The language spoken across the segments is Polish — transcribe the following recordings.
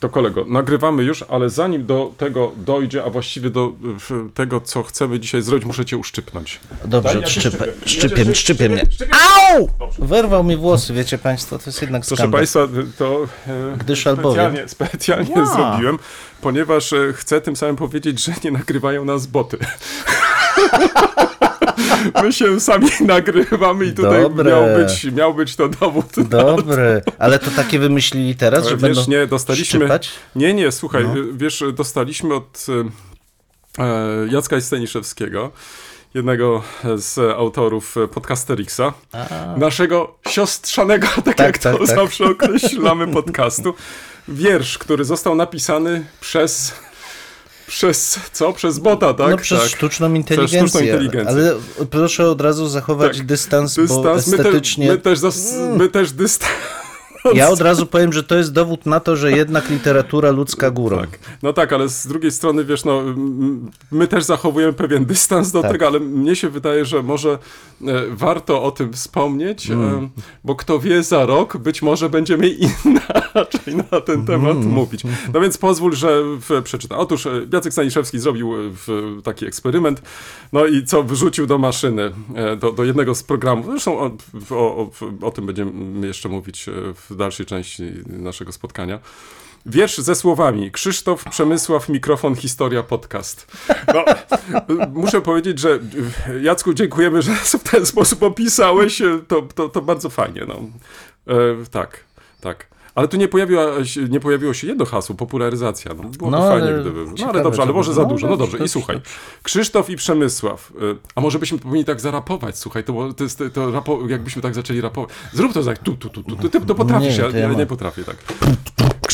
To kolego, nagrywamy już, ale zanim do tego dojdzie, a właściwie do tego, co chcemy dzisiaj zrobić, muszę cię uszczypnąć. Dobrze, Tak, ja szczypę, szczypię. Ja szczypie mnie. szczypię. Au! Wyrwał mi włosy, wiecie państwo, to jest jednak Proszę skandal. Państwa, to e, Gdyż albowiem- specjalnie, specjalnie Wow. zrobiłem, ponieważ e, chcę tym samym powiedzieć, że nie nagrywają nas boty. My się sami nagrywamy i tutaj Dobre. miał być, miał być to dowód. Dobry, ale to takie wymyślili teraz, że Ale będą wiesz, nie, dostaliśmy. szczypać? Nie, nie, słuchaj, No. wiesz, dostaliśmy od e, e, Jacka Staniszewskiego, jednego z autorów Podcasterixa, naszego siostrzanego, tak, Tak, jak tak, to tak. zawsze określamy podcastu, wiersz, który został napisany przez. Przez co? Przez bota, tak? no przez tak. sztuczną inteligencję. sztuczną inteligencję. Ale proszę od razu zachować Tak. dystans, bo Dystans, my, te, estetycznie... my też, zas- my też dystans. Ja od razu powiem, że to jest dowód na to, że jednak literatura ludzka górą. Tak. No tak, ale z drugiej strony, wiesz, no, my też zachowujemy pewien dystans do Tak. tego, ale mnie się wydaje, że może e, warto o tym wspomnieć, Mm. e, bo kto wie, za rok być może będziemy inaczej na ten temat Mm. mówić. No więc pozwól, że przeczytam. Otóż e, Jacek Staniszewski zrobił taki eksperyment, no i co wyrzucił do maszyny, do, do jednego z programów. Zresztą o, o, o, o tym będziemy jeszcze mówić w dalszej części naszego spotkania. Wiersz ze słowami Krzysztof, Przemysław, mikrofon, historia, podcast. No, muszę powiedzieć, że Jacku, dziękujemy, że w ten sposób opisałeś. To, to, to bardzo fajnie. No. E, tak, tak. Ale tu nie, pojawiła się, nie pojawiło się jedno hasło, popularyzacja. No, było No, fajnie, ale gdyby. No ale dobrze, ale może za dużo. No dobrze, i słuchaj. Krzysztof i Przemysław. y, A może byśmy powinni tak zarapować, słuchaj, to, to jest to rapo, jakbyśmy tak zaczęli rapować. Zrób to tak, tu, tu, tu, tu, ty to potrafisz, Nie, ja, ja nie potrafię tak.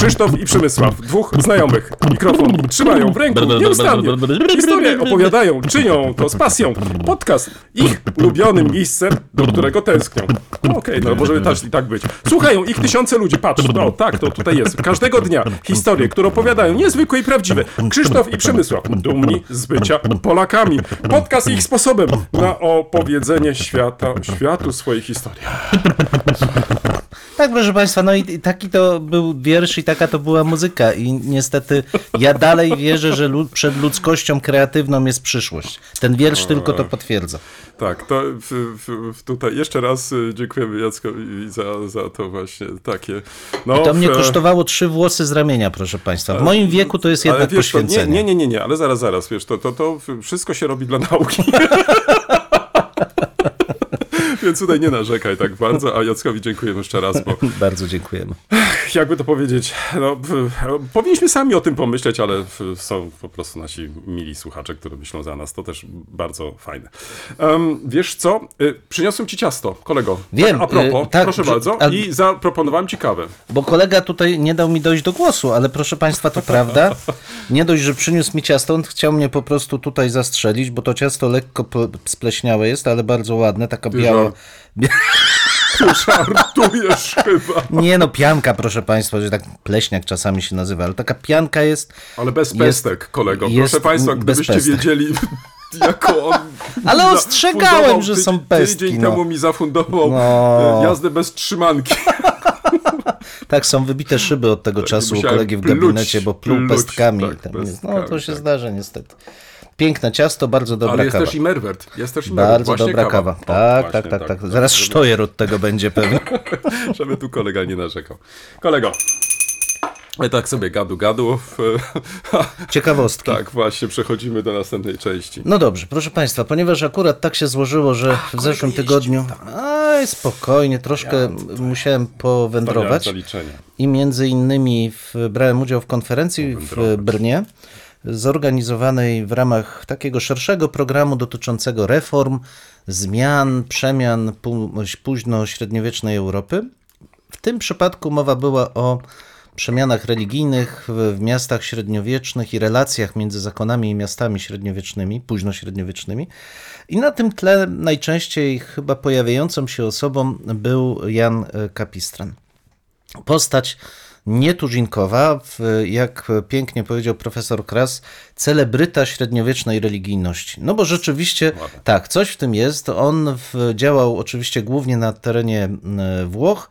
Krzysztof i Przemysław, dwóch znajomych, mikrofon trzymają w ręku, nieustannie. Historię opowiadają, czynią to z pasją. Podcast, ich ulubionym miejscem, do którego tęsknią. Okej, no może też i tak być. Słuchają ich tysiące ludzi, patrz, no tak, to tutaj jest. Każdego dnia historie, które opowiadają niezwykłe i prawdziwe. Krzysztof i Przemysław, dumni z bycia Polakami. Podcast ich sposobem na opowiedzenie świata, światu swojej historii. Tak, proszę Państwa, no i taki to był wiersz i taka to była muzyka i niestety ja dalej wierzę, że lu- przed ludzkością kreatywną jest przyszłość. Ten wiersz tylko to potwierdza. Tak, to w, w, tutaj jeszcze raz y, dziękujemy Jackowi za, za to właśnie takie. No, To mnie kosztowało trzy włosy z ramienia, proszę Państwa. W moim wieku to jest jednak wiesz, to, poświęcenie. nie, nie, nie, nie, ale zaraz, zaraz, wiesz, to, to, to wszystko się robi dla nauki. Więc tutaj nie narzekaj tak bardzo, a Jackowi dziękujemy jeszcze raz, bo Bardzo dziękujemy. jakby to powiedzieć, no, powinniśmy sami o tym pomyśleć, ale są po prostu nasi mili słuchacze, którzy myślą za nas. To też bardzo fajne. Em, wiesz co? Y, przyniosłem ci ciasto, kolego. Wiem, Tak, a propos, y, tak, proszę bardzo. ale- I zaproponowałem ci kawę. Bo kolega tutaj nie dał mi dojść do głosu, ale proszę Państwa, to prawda. Nie dość, że przyniósł mi ciasto, on chciał mnie po prostu tutaj zastrzelić, bo to ciasto lekko spleśniałe jest, ale bardzo ładne, taka biała... Ty żartujesz chyba. Nie no, pianka, proszę Państwa, że tak pleśniak czasami się nazywa, ale taka pianka jest... Ale bez Jest- pestek, kolego. jest Proszę Państwa, bez gdybyście pestek. wiedzieli, jako on. Ale ostrzegałem, że są pestki, Tydzień no. temu mi zafundował No. e, jazdę bez trzymanki. Tak, są wybite szyby od tego czasu u kolegi w pluć, gabinecie, bo pluł pluć, pestkami. tak, Tam pestkami, jest, no to się tak. zdarza niestety. Piękne ciasto, bardzo dobra Ale jest kawa. też i merwert. Jest też i merwert. Bardzo Właśnie dobra kawa. O, Tak, właśnie, tak, tak, tak, Zaraz żeby, sztojer od tego będzie pewnie. żeby tu kolega nie narzekał. Kolego, I tak sobie gadu gadu. Ciekawostki. tak, właśnie, przechodzimy do następnej części. No dobrze, proszę Państwa, ponieważ akurat tak się złożyło, że w zeszłym tygodniu. Aj, spokojnie, troszkę musiałem Stawiałem powędrować. I między innymi w, brałem udział w konferencji w Brnie, zorganizowanej w ramach takiego szerszego programu dotyczącego reform, zmian, przemian pó- późno-średniowiecznej Europy. W tym przypadku mowa była o przemianach religijnych w, miastach średniowiecznych i relacjach między zakonami i miastami średniowiecznymi, późno-średniowiecznymi. I na tym tle najczęściej chyba pojawiającą się osobą był Jan Kapistran. Postać nietuzinkowa, jak pięknie powiedział profesor Kras, celebryta średniowiecznej religijności. No bo rzeczywiście, tak, coś w tym jest. On działał oczywiście głównie na terenie Włoch.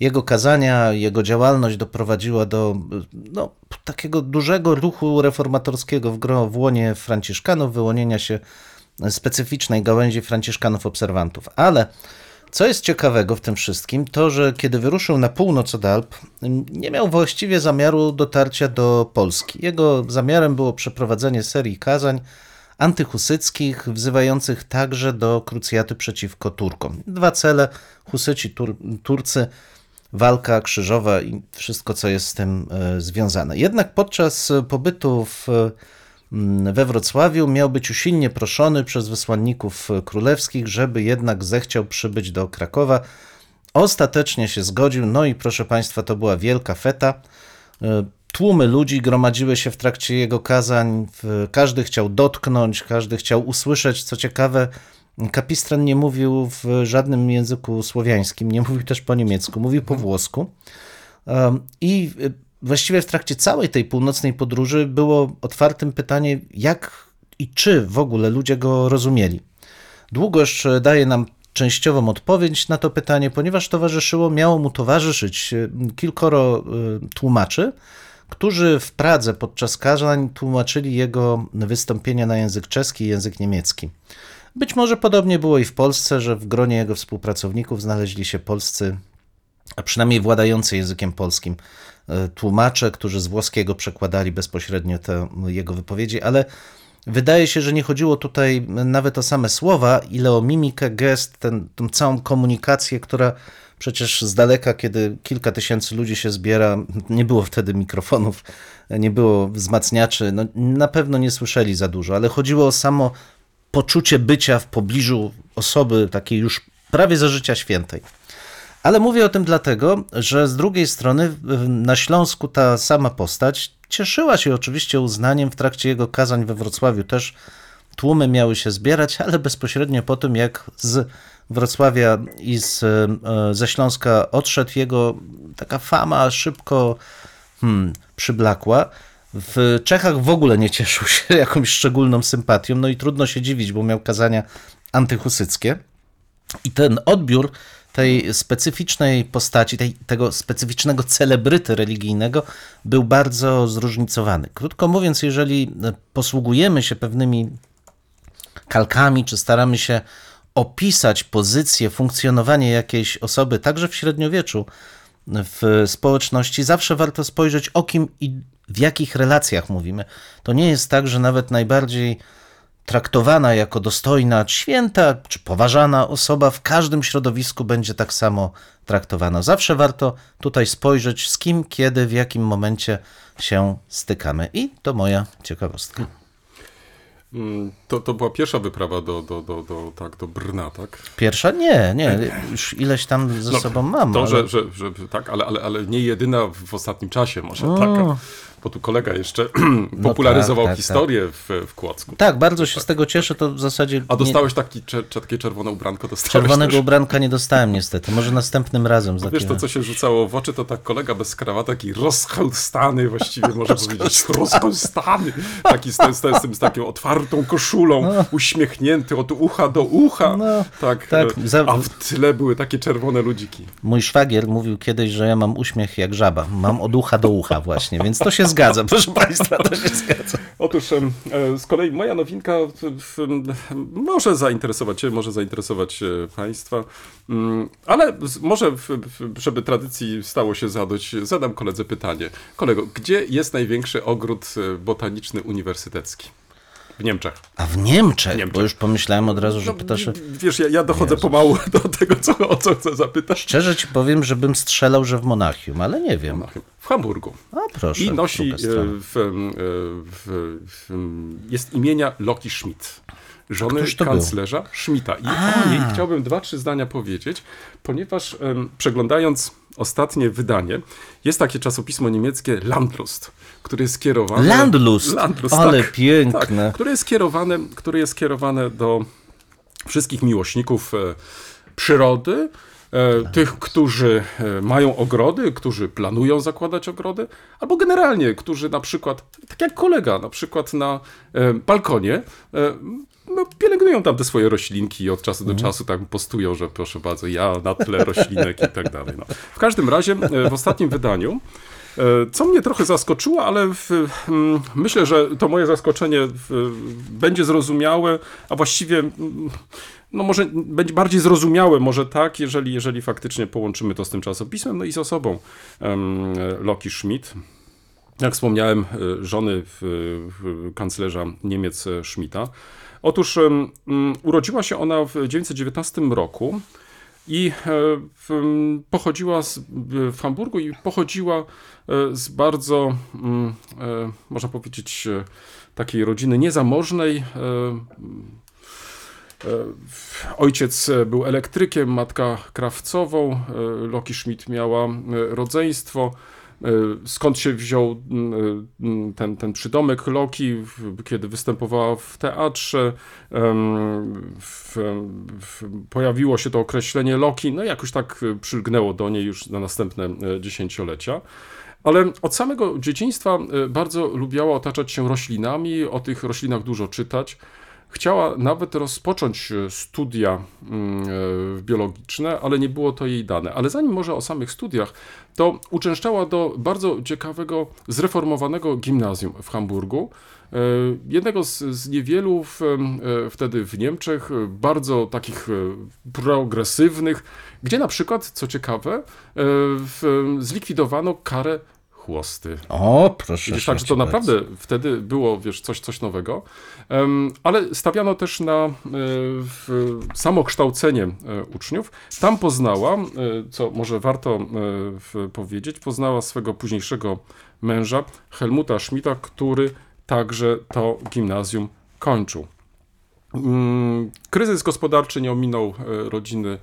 Jego kazania, jego działalność doprowadziła do no, takiego dużego ruchu reformatorskiego w, gro, w łonie Franciszkanów, wyłonienia się specyficznej gałęzi Franciszkanów obserwantów. Ale co jest ciekawego w tym wszystkim, to że kiedy wyruszył na północ od Alp, nie miał właściwie zamiaru dotarcia do Polski. Jego zamiarem było przeprowadzenie serii kazań antyhusyckich, wzywających także do krucjaty przeciwko Turkom. Dwa cele, husyci, tur, Turcy, walka krzyżowa i wszystko, co jest z tym e, związane. Jednak podczas pobytu w, we Wrocławiu miał być usilnie proszony przez wysłanników e, królewskich, żeby jednak zechciał przybyć do Krakowa. Ostatecznie się zgodził, no i proszę Państwa, to była wielka feta. E, Tłumy ludzi gromadziły się w trakcie jego kazań, każdy chciał dotknąć, każdy chciał usłyszeć. Co ciekawe, Kapistran nie mówił w żadnym języku słowiańskim, nie mówił też po niemiecku, mówił po włosku. Um, I y, właściwie w trakcie całej tej północnej podróży było otwartym pytanie, jak i czy w ogóle ludzie go rozumieli. Długość e, daje nam częściową odpowiedź na to pytanie, ponieważ towarzyszyło, miało mu towarzyszyć e, kilkoro e, tłumaczy, którzy w Pradze podczas kazań tłumaczyli jego wystąpienia na język czeski i język niemiecki. Być może podobnie było i w Polsce, że w gronie jego współpracowników znaleźli się polscy, a przynajmniej władający językiem polskim, tłumacze, którzy z włoskiego przekładali bezpośrednio te jego wypowiedzi, ale wydaje się, że nie chodziło tutaj nawet o same słowa, ile o mimikę, gest, ten, tą całą komunikację, która przecież z daleka, kiedy kilka tysięcy ludzi się zbiera, nie było wtedy mikrofonów, nie było wzmacniaczy, no, na pewno nie słyszeli za dużo, ale chodziło o samo poczucie bycia w pobliżu osoby takiej już prawie za życia świętej. Ale mówię o tym dlatego, że z drugiej strony na Śląsku ta sama postać cieszyła się oczywiście uznaniem w trakcie jego kazań we Wrocławiu. Też tłumy miały się zbierać, ale bezpośrednio po tym, jak z Wrocławia i z, e, ze Śląska odszedł, jego taka fama szybko hmm, przyblakła. W Czechach w ogóle nie cieszył się jakąś szczególną sympatią, no i trudno się dziwić, bo miał kazania antyhusyckie. I ten odbiór tej specyficznej postaci, tej, tego specyficznego celebryty religijnego był bardzo zróżnicowany. Krótko mówiąc, jeżeli posługujemy się pewnymi kalkami, czy staramy się opisać pozycję, funkcjonowanie jakiejś osoby, także w średniowieczu, w społeczności, zawsze warto spojrzeć o kim i w jakich relacjach mówimy. To nie jest tak, że nawet najbardziej traktowana jako dostojna, święta czy poważana osoba w każdym środowisku będzie tak samo traktowana. Zawsze warto tutaj spojrzeć, z kim, kiedy, w jakim momencie się stykamy. I to moja ciekawostka. Mm, To, to była pierwsza wyprawa do, do, do, do, tak, do Brna, tak? Pierwsza? Nie, nie, już ileś tam ze sobą mam. To, ale... że, że, że tak, ale, ale, ale nie jedyna w ostatnim czasie, może O. taka. Bo tu kolega jeszcze popularyzował tak, tak, historię W, w Kłodzku. Tak, bardzo się z tego cieszę, to w zasadzie A nie, dostałeś taki, cze, cze, takie czerwone ubranko? Dostałeś czerwonego też? ubranka nie dostałem niestety. Może następnym razem. za Wiesz, to co się rzucało w oczy, to tak kolega bez krawaty, taki rozchełstany właściwie, można powiedzieć, rozchełstany, taki z, z, z, z, z taką otwartą koszulą, uśmiechnięty od ucha do ucha, No, tak, tak, e, za- a w tle były takie czerwone ludziki. Mój szwagier mówił kiedyś, że ja mam uśmiech jak żaba. Mam od ucha do ucha właśnie, więc to się zgadza, proszę państwa, to się zgadza. Otóż e, z kolei moja nowinka może zainteresować Cię, może zainteresować e, Państwa, Mm, ale może, żeby tradycji stało się zadość, zadam koledze pytanie. Kolego, gdzie jest największy ogród e, botaniczny uniwersytecki? W Niemczech. A w Niemczech, Niemczech. bo już pomyślałem od razu, że No, pytasz... Wiesz, ja, ja dochodzę pomału do tego, co, o co chcę zapytać. Szczerze ci powiem, żebym strzelał, że w Monachium, ale nie wiem. W Hamburgu. A proszę. I nosi e, w, e, w, w, jest imienia Loki Schmidt. Żony to był? kanclerza Schmidta. I o niej chciałbym dwa, trzy zdania powiedzieć, ponieważ em, przeglądając ostatnie wydanie, jest takie czasopismo niemieckie Landlust, które jest skierowane... Landlust? Landlust, Ale tak, piękne. Tak, które jest skierowane, które jest skierowane do wszystkich miłośników e, przyrody, e, tych, którzy e, mają ogrody, którzy planują zakładać ogrody, albo generalnie, którzy na przykład, tak jak kolega, na przykład na e, balkonie, no, pielęgnują tam te swoje roślinki i od czasu do czasu tam postują, że proszę bardzo, ja na tle roślinek i tak dalej. No. W każdym razie e, w ostatnim wydaniu E, Co mnie trochę zaskoczyło, ale w, mm, myślę, że to moje zaskoczenie w, będzie zrozumiałe, a właściwie mm, no może będzie bardziej zrozumiałe, może tak, jeżeli, jeżeli faktycznie połączymy to z tym czasopismem, no i z osobą em, Loki Schmidt. Jak wspomniałem, e, żony w, kanclerza Niemiec e, Schmidta. Otóż urodziła się ona w 1919 roku i e, pochodziła z, w Hamburgu i pochodziła e, z bardzo, e, można powiedzieć, takiej rodziny niezamożnej. Ojciec był elektrykiem, matka krawcową. Loki Schmidt miała rodzeństwo. E, Skąd się wziął mm, e, ten, ten przydomek Loki, kiedy występowała w teatrze, w, w, pojawiło się to określenie Loki, no jakoś tak przylgnęło do niej już na następne e, dziesięciolecia. Ale od samego dzieciństwa e, bardzo lubiała otaczać się roślinami, o tych roślinach dużo czytać. Chciała nawet rozpocząć e, studia mm, e, biologiczne, ale nie było to jej dane. Ale zanim może o samych studiach, to uczęszczała do bardzo ciekawego, zreformowanego gimnazjum w Hamburgu. E, Jednego z, z niewielu w, wtedy w Niemczech, bardzo takich progresywnych, gdzie na przykład, co ciekawe, w, zlikwidowano karę chłosty. O, proszę. Widzisz, tak, że to naprawdę wtedy było, wiesz, coś, coś nowego. Ale stawiano też na e, samokształcenie e, uczniów. Tam poznała, e, co może warto powiedzieć, poznała swego późniejszego męża, Helmuta Schmidta, który także to gimnazjum kończył. Mm, Kryzys gospodarczy nie ominął rodziny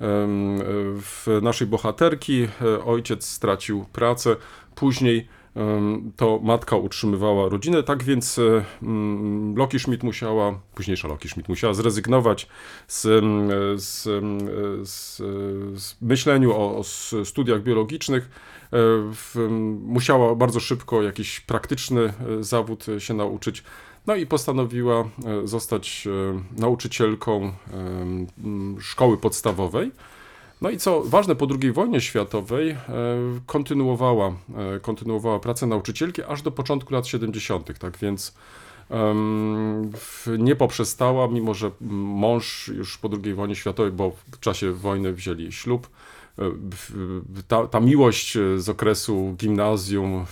w naszej bohaterki. E, Ojciec stracił pracę, później to matka utrzymywała rodzinę, tak więc e, Loki Schmidt musiała, późniejsza Loki Schmidt musiała zrezygnować z, z, z, z myśleniu o, o studiach biologicznych. E, musiała bardzo szybko jakiś praktyczny zawód się nauczyć. No i postanowiła e, zostać e, nauczycielką e, szkoły podstawowej. No i co ważne, po II wojnie światowej kontynuowała, kontynuowała pracę nauczycielki aż do początku lat 70., tak więc nie poprzestała, mimo że mąż już po II wojnie światowej, bo w czasie wojny wzięli ślub, ta, ta miłość z okresu gimnazjum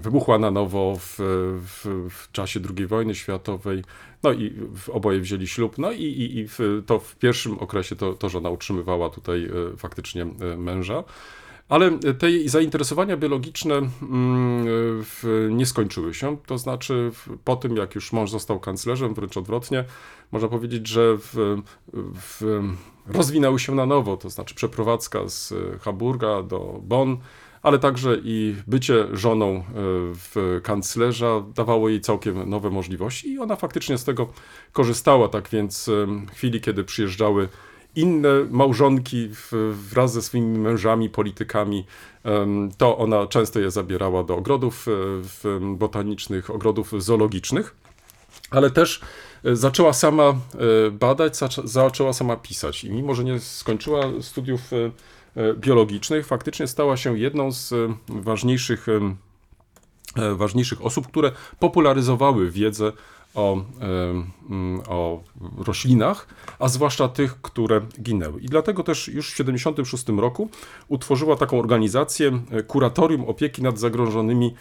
wybuchła na nowo w, w, w czasie II wojny światowej. No i oboje wzięli ślub. No i, i, i w, to w pierwszym okresie to, to żona utrzymywała tutaj e, faktycznie e, męża. Ale te zainteresowania biologiczne mm, nie skończyły się. To znaczy, po tym jak już mąż został kanclerzem, wręcz odwrotnie, można powiedzieć, że w, w, rozwinęły się na nowo. To znaczy, przeprowadzka z Hamburga do Bonn, ale także i bycie żoną e, w kanclerza dawało jej całkiem nowe możliwości i ona faktycznie z tego korzystała. Tak więc w chwili, kiedy przyjeżdżały inne małżonki wraz ze swoimi mężami, politykami, to ona często je zabierała do ogrodów e, botanicznych, ogrodów zoologicznych, ale też e, zaczęła sama badać, zaczę- zaczęła sama pisać i mimo, że nie skończyła studiów biologicznych, faktycznie stała się jedną z e, ważniejszych e, ważniejszych osób, które popularyzowały wiedzę o, e, mm, o roślinach, a zwłaszcza tych, które ginęły. I dlatego też już w 1976 roku utworzyła taką organizację e, Kuratorium Opieki nad Zagrożonymi e,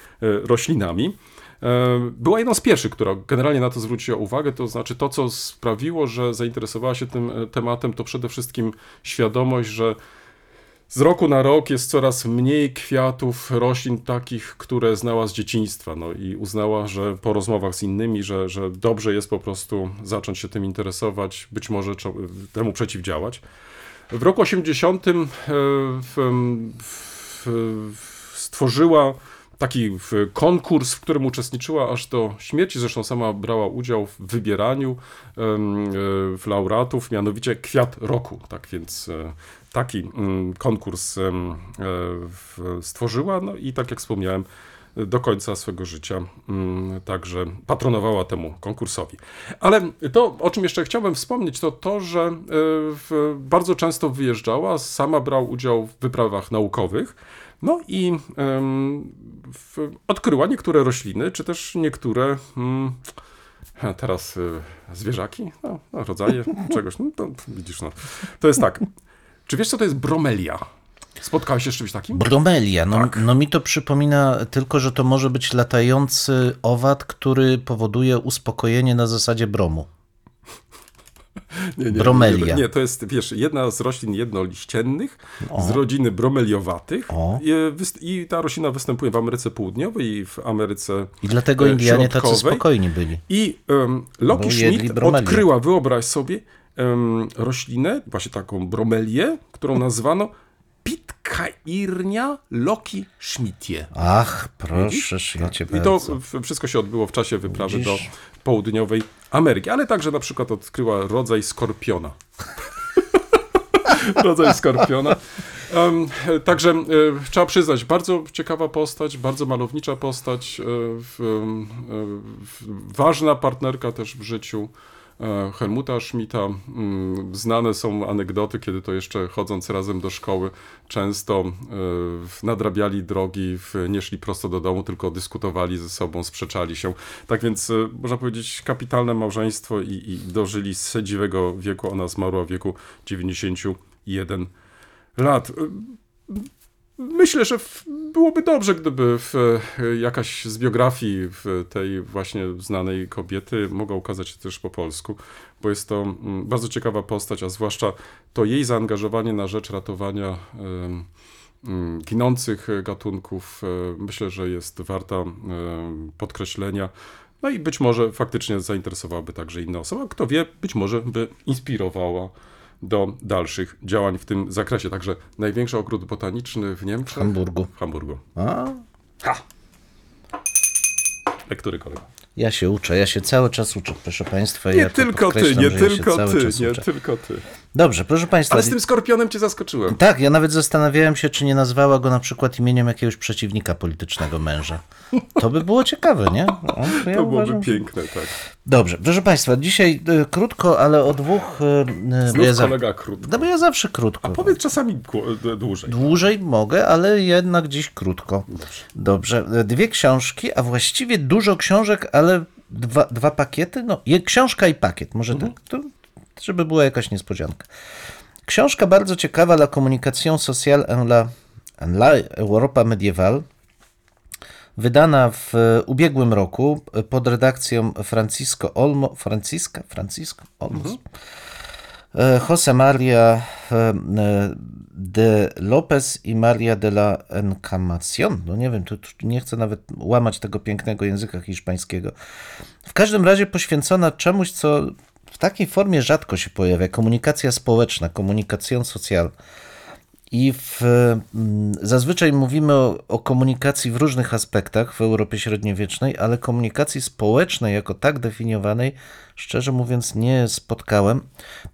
Roślinami. E, Była jedną z pierwszych, która generalnie na to zwróciła uwagę, to znaczy to, co sprawiło, że zainteresowała się tym e, tematem, to przede wszystkim świadomość, że z roku na rok jest coraz mniej kwiatów, roślin takich, które znała z dzieciństwa. No i uznała, że po rozmowach z innymi, że, że dobrze jest po prostu zacząć się tym interesować, być może temu przeciwdziałać. W roku 80 e, w, w, w, stworzyła taki w konkurs, w którym uczestniczyła aż do śmierci. Zresztą sama brała udział w wybieraniu em, e, w laureatów, mianowicie Kwiat Roku. Tak więc e, taki mm, konkurs e, stworzyła. No i tak jak wspomniałem, do końca swego życia mm, także patronowała temu konkursowi. Ale to, o czym jeszcze chciałbym wspomnieć, to to, że e, bardzo często wyjeżdżała, sama brał udział w wyprawach naukowych, no i odkryła niektóre rośliny, czy też niektóre mm, teraz y, zwierzaki, no, no, rodzaje czegoś, no to widzisz, no. To jest tak. Czy wiesz, co to jest bromelia? Spotkałeś się z czymś takim? Bromelia, no, Tak. no mi to przypomina tylko, że to może być latający owad, który powoduje uspokojenie na zasadzie bromu. Nie, nie, Bromelia. Nie, nie, to jest, wiesz, jedna z roślin jednoliściennych z rodziny bromeliowatych O. I, wyst- i ta roślina występuje w Ameryce Południowej i w Ameryce I dlatego e, Indianie tacy spokojni byli. I um, Loki Schmidt odkryła, wyobraź sobie, roślinę, właśnie taką bromelię, którą nazwano Pitcairnia Loki Schmidtie. Ach, proszę, ja cię I to bardzo. w- wszystko się odbyło w czasie wyprawy Widzisz? do południowej Ameryki, ale także na przykład odkryła rodzaj skorpiona. rodzaj skorpiona. Em, także e, trzeba przyznać, bardzo ciekawa postać, bardzo malownicza postać, e, e, ważna partnerka też w życiu Helmuta Schmidta. Mm, Znane są anegdoty, kiedy to jeszcze chodząc razem do szkoły, często e, nadrabiali drogi, nie szli prosto do domu, tylko dyskutowali ze sobą, sprzeczali się. Tak więc e, można powiedzieć kapitalne małżeństwo i, i dożyli sędziwego wieku. Ona zmarła w wieku 91 lat. Myślę, że byłoby dobrze, gdyby e, jakaś z biografii tej właśnie znanej kobiety mogła ukazać się też po polsku, bo jest to mm, bardzo ciekawa postać, a zwłaszcza to jej zaangażowanie na rzecz ratowania mm, ginących gatunków, e, myślę, że jest warta em, podkreślenia. No i być może faktycznie zainteresowałaby także inne osoby, kto wie, być może by inspirowała do dalszych działań w tym zakresie. Także największy ogród botaniczny w Niemczech. W Hamburgu. W Hamburgu. A, Lektury kolega. ja się uczę, ja się cały czas uczę, proszę Państwa. Nie ja tylko ty, nie ja tylko ty, nie tylko ty. Dobrze, proszę Państwa. Ale z tym skorpionem cię zaskoczyłem. Tak, ja nawet zastanawiałem się, czy nie nazwała go na przykład imieniem jakiegoś przeciwnika politycznego męża. To by było ciekawe, nie? No, to ja To byłoby uważam, piękne, tak. Dobrze, proszę Państwa, dzisiaj y, krótko, ale o dwóch... Y, Znów ja za- kolega krótko. No bo ja zawsze krótko. Powiedz czasami dłużej. Dłużej mogę, ale jednak dziś krótko. Dobrze. Dwie książki, a właściwie dużo książek, ale dwa, dwa pakiety? No, je, książka i pakiet, może tak. To, żeby była jakaś niespodzianka. Książka bardzo ciekawa, La Communication Sociale en la, en la Europa Medieval, wydana w ubiegłym roku pod redakcją Francisco Olmo, Francisca, Francisco Olmos. E, José Maria e, de López i Maria de la Encarnación. No nie wiem, tu, tu nie chcę nawet łamać tego pięknego języka hiszpańskiego. W każdym razie poświęcona czemuś, co w takiej formie rzadko się pojawia. Komunikacja społeczna, komunikacją social. I w, mm, zazwyczaj mówimy o, o komunikacji w różnych aspektach w Europie średniowiecznej, ale komunikacji społecznej jako tak definiowanej, szczerze mówiąc, nie spotkałem.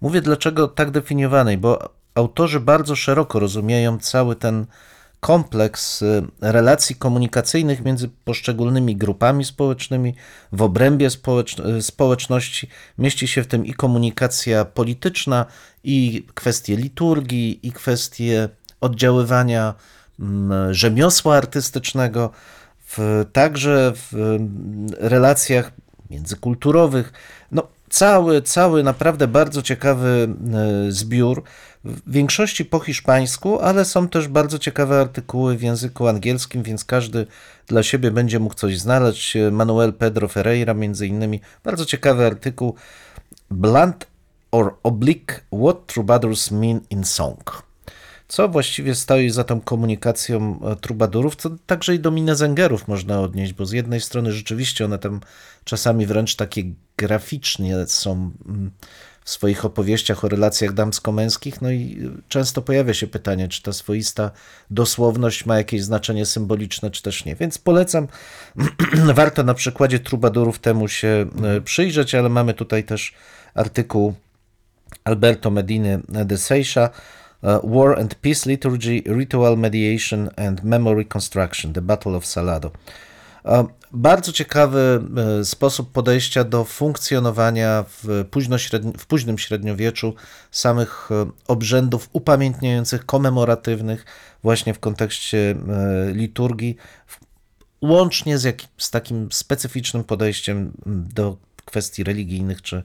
Mówię dlaczego tak definiowanej, bo autorzy bardzo szeroko rozumieją cały ten kompleks y, relacji komunikacyjnych między poszczególnymi grupami społecznymi w obrębie y, społeczności. Mieści się w tym i komunikacja polityczna, i kwestie liturgii, i kwestie oddziaływania mm, rzemiosła artystycznego. w, także w em, relacjach międzykulturowych. Cały, cały naprawdę bardzo ciekawy e, zbiór. W większości po hiszpańsku, ale są też bardzo ciekawe artykuły w języku angielskim, więc każdy dla siebie będzie mógł coś znaleźć. Manuel Pedro Ferreira, między innymi, bardzo ciekawy artykuł. Blunt or oblique, what troubadours mean in song. Co właściwie stoi za tą komunikacją e, trubadurów, co także i do minezengerów można odnieść, bo z jednej strony rzeczywiście one tam czasami wręcz takie graficznie są mm, w swoich opowieściach o relacjach damsko-męskich, no i często pojawia się pytanie, czy ta swoista dosłowność ma jakieś znaczenie symboliczne, czy też nie. Więc polecam, warto na przykładzie trubadurów temu się e, przyjrzeć, ale mamy tutaj też artykuł Alberto Mediny de Seixas, War and Peace Liturgy, Ritual Mediation and Memory Construction, The Battle of Salado. Uh, Bardzo ciekawy e, sposób podejścia do funkcjonowania w, w późnym średniowieczu samych e, obrzędów upamiętniających, komemoratywnych, właśnie w kontekście e, liturgii, łącznie z, z takim specyficznym podejściem do kwestii religijnych czy,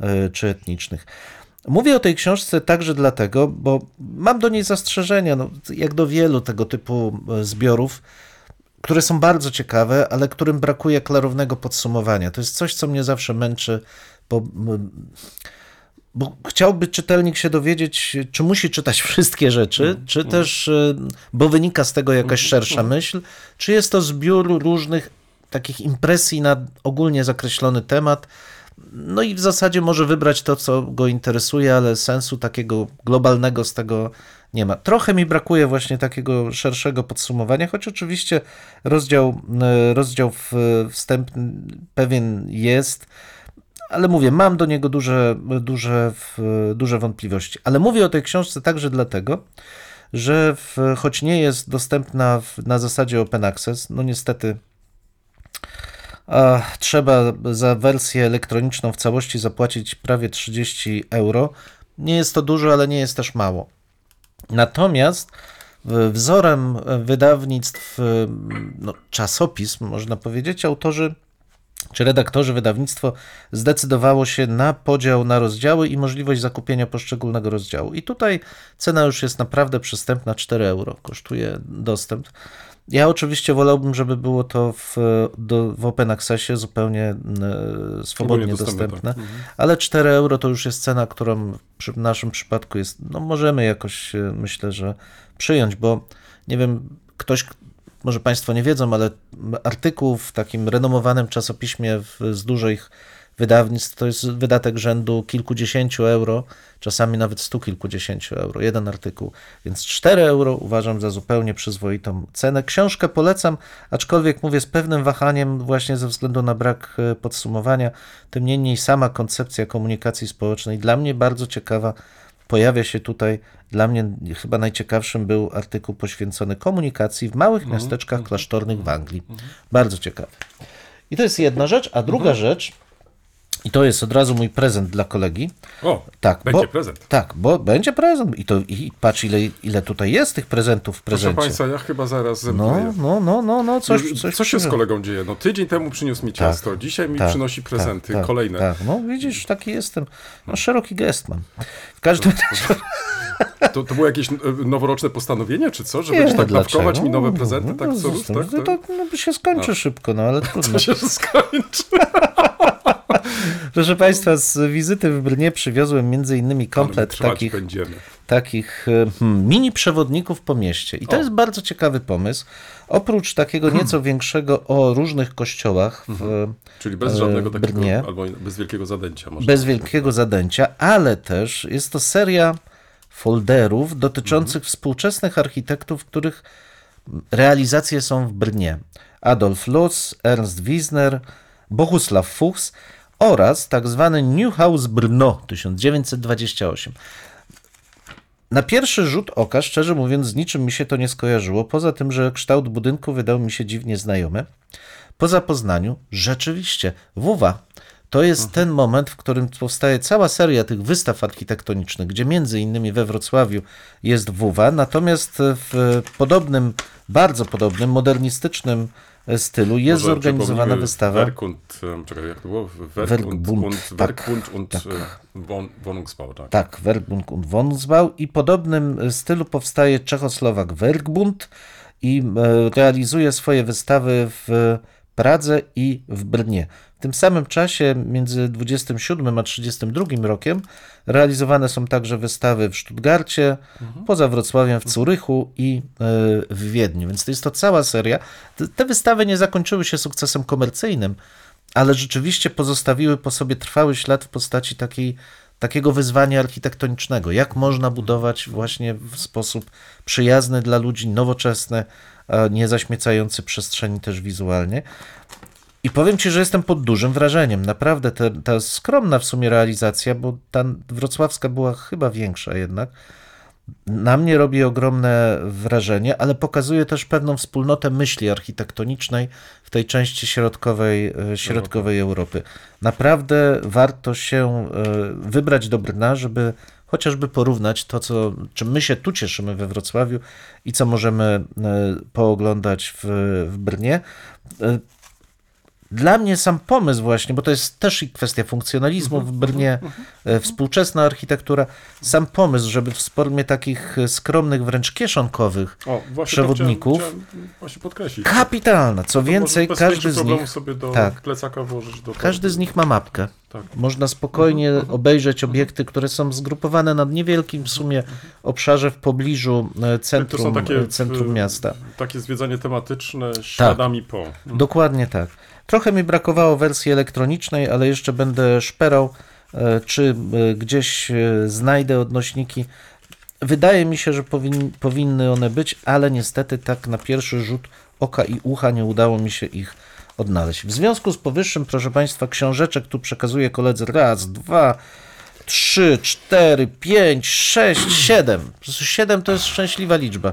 e, czy etnicznych. Mówię o tej książce także dlatego, bo mam do niej zastrzeżenia, no, jak do wielu tego typu e, zbiorów, które są bardzo ciekawe, ale którym brakuje klarownego podsumowania. To jest coś, co mnie zawsze męczy, bo, bo chciałby czytelnik się dowiedzieć, czy musi czytać wszystkie rzeczy, czy też, e, bo wynika z tego jakaś szersza myśl, czy jest to zbiór różnych takich impresji na ogólnie zakreślony temat. No i w zasadzie może wybrać to, co go interesuje, ale sensu takiego globalnego z tego nie ma. Trochę mi brakuje właśnie takiego szerszego podsumowania, choć oczywiście rozdział, e, rozdział wstępny pewien jest, ale mówię, mam do niego duże, duże, duże wątpliwości. Ale mówię o tej książce także dlatego, że w, choć nie jest dostępna w, na zasadzie open access, no niestety trzeba za wersję elektroniczną w całości zapłacić prawie 30 euro. Nie jest to dużo, ale nie jest też mało. Natomiast wzorem wydawnictw, no, czasopism, można powiedzieć, autorzy czy redaktorzy wydawnictwo zdecydowało się na podział na rozdziały i możliwość zakupienia poszczególnego rozdziału. I tutaj cena już jest naprawdę przystępna, 4 euro kosztuje dostęp. Ja oczywiście wolałbym, żeby było to w, do, w Open Accessie zupełnie e, swobodnie dostępne, dostępne, tak. ale 4 euro to już jest cena, którą przy naszym przypadku jest, no możemy jakoś, e, myślę, że przyjąć, bo nie wiem, ktoś, może Państwo nie wiedzą, ale artykuł w takim renomowanym czasopiśmie w, z dużych wydawnictw to jest wydatek rzędu kilkudziesięciu euro, czasami nawet stu kilkudziesięciu euro, jeden artykuł. Więc 4 euro uważam za zupełnie przyzwoitą cenę. Książkę polecam, aczkolwiek mówię z pewnym wahaniem właśnie ze względu na brak e, podsumowania. Tym niemniej sama koncepcja komunikacji społecznej dla mnie bardzo ciekawa. Pojawia się tutaj, dla mnie chyba najciekawszym był artykuł poświęcony komunikacji w małych miasteczkach klasztornych w Anglii. Bardzo ciekawy. I to jest jedna rzecz, a druga rzecz, i to jest od razu mój prezent dla kolegi. O, Tak, będzie bo, prezent. Tak, bo będzie prezent. I to i patrz, ile, ile tutaj jest tych prezentów w Proszę prezencie. Państwa, ja chyba zaraz No, zemdleję. no, no, no, no, coś, coś Co się z kolegą dzieje? No tydzień temu przyniósł mi ciasto, dzisiaj mi Tak, przynosi prezenty, tak, kolejne. Tak, no widzisz, taki jestem. No, szeroki gest mam. W każdym razie. To, to było jakieś e, noworoczne postanowienie, czy co? Że będziesz tak dlaczego? dawkować mi nowe prezenty, No, tak no, co zostań. tak? To, to no, się skończy szybko, no ale trudno. To się skończy. Proszę Państwa, z wizyty w Brnie przywiozłem między innymi komplet takich, będziemy. takich e, hmm, mini przewodników po mieście. I to O. jest bardzo ciekawy pomysł. Oprócz takiego nieco większego o różnych kościołach w, Czyli bez e, żadnego takiego, Brnie. albo bez wielkiego zadęcia może. bez wielkiego zadęcia, ale też jest to seria folderów dotyczących współczesnych architektów, których realizacje są w Brnie. Adolf Loos, Ernst Wiesner, Bohusław Fuchs oraz tak zwany New House Brno 1928. Na pierwszy rzut oka, szczerze mówiąc, z niczym mi się to nie skojarzyło, poza tym, że kształt budynku wydał mi się dziwnie znajomy. Po zapoznaniu, rzeczywiście, WUWA to jest ten moment, w którym powstaje cała seria tych wystaw architektonicznych, gdzie między innymi we Wrocławiu jest WUWA, natomiast w podobnym, bardzo podobnym, modernistycznym stylu. Jest Może zorganizowana wystawa. Werkund, em, czekaj, jak to było? Werkund Werkbund, und, tak, Werkbund und tak. e, Won- Wohnungsbau, tak. Tak, Werkbund und Wohnungsbau i podobnym stylu powstaje Czechosłowak Werkbund i e, realizuje swoje wystawy w Pradze i w Brnie. W tym samym czasie, między 27 a 32 rokiem, realizowane są także wystawy w Stuttgarcie, poza Wrocławiem w Curychu i e, w Wiedniu. Więc to jest to cała seria. Te- wystawy nie zakończyły się sukcesem komercyjnym, ale rzeczywiście pozostawiły po sobie trwały ślad w postaci takiej, takiego wyzwania architektonicznego. Jak można budować właśnie w sposób przyjazny dla ludzi, nowoczesny, a nie zaśmiecający przestrzeni też wizualnie. I powiem Ci, że jestem pod dużym wrażeniem. Naprawdę te, ta skromna w sumie realizacja, bo ta wrocławska była chyba większa jednak, na mnie robi ogromne wrażenie, ale pokazuje też pewną wspólnotę myśli architektonicznej w tej części środkowej, e, środkowej Europy. Naprawdę warto się e, wybrać do Brna, żeby chociażby porównać to, co, czym my się tu cieszymy we Wrocławiu i co możemy e, pooglądać w, w Brnie. Dla mnie sam pomysł właśnie, bo to jest też i kwestia funkcjonalizmu w Brnie, e, współczesna architektura, sam pomysł, żeby w formie takich e, skromnych, wręcz kieszonkowych O, przewodników, chciałem, chciałem podkreślić. kapitalna. Co więcej, każdy z nich, sobie do tak. plecaka włożyć do każdy z nich ma mapkę. Tak. Można spokojnie obejrzeć obiekty, które są zgrupowane na niewielkim w sumie obszarze w pobliżu e, centrum, centrum miasta. takie zwiedzanie tematyczne śladami po. Dokładnie tak. Trochę mi brakowało wersji elektronicznej, ale jeszcze będę szperał, e, czy e, gdzieś e, znajdę odnośniki. Wydaje mi się, że powin, powinny one być, ale niestety tak na pierwszy rzut oka i ucha nie udało mi się ich odnaleźć. W związku z powyższym, proszę Państwa, książeczek tu przekazuję koledze raz, dwa, trzy, cztery, pięć, sześć, siedem. Siedem to jest szczęśliwa liczba.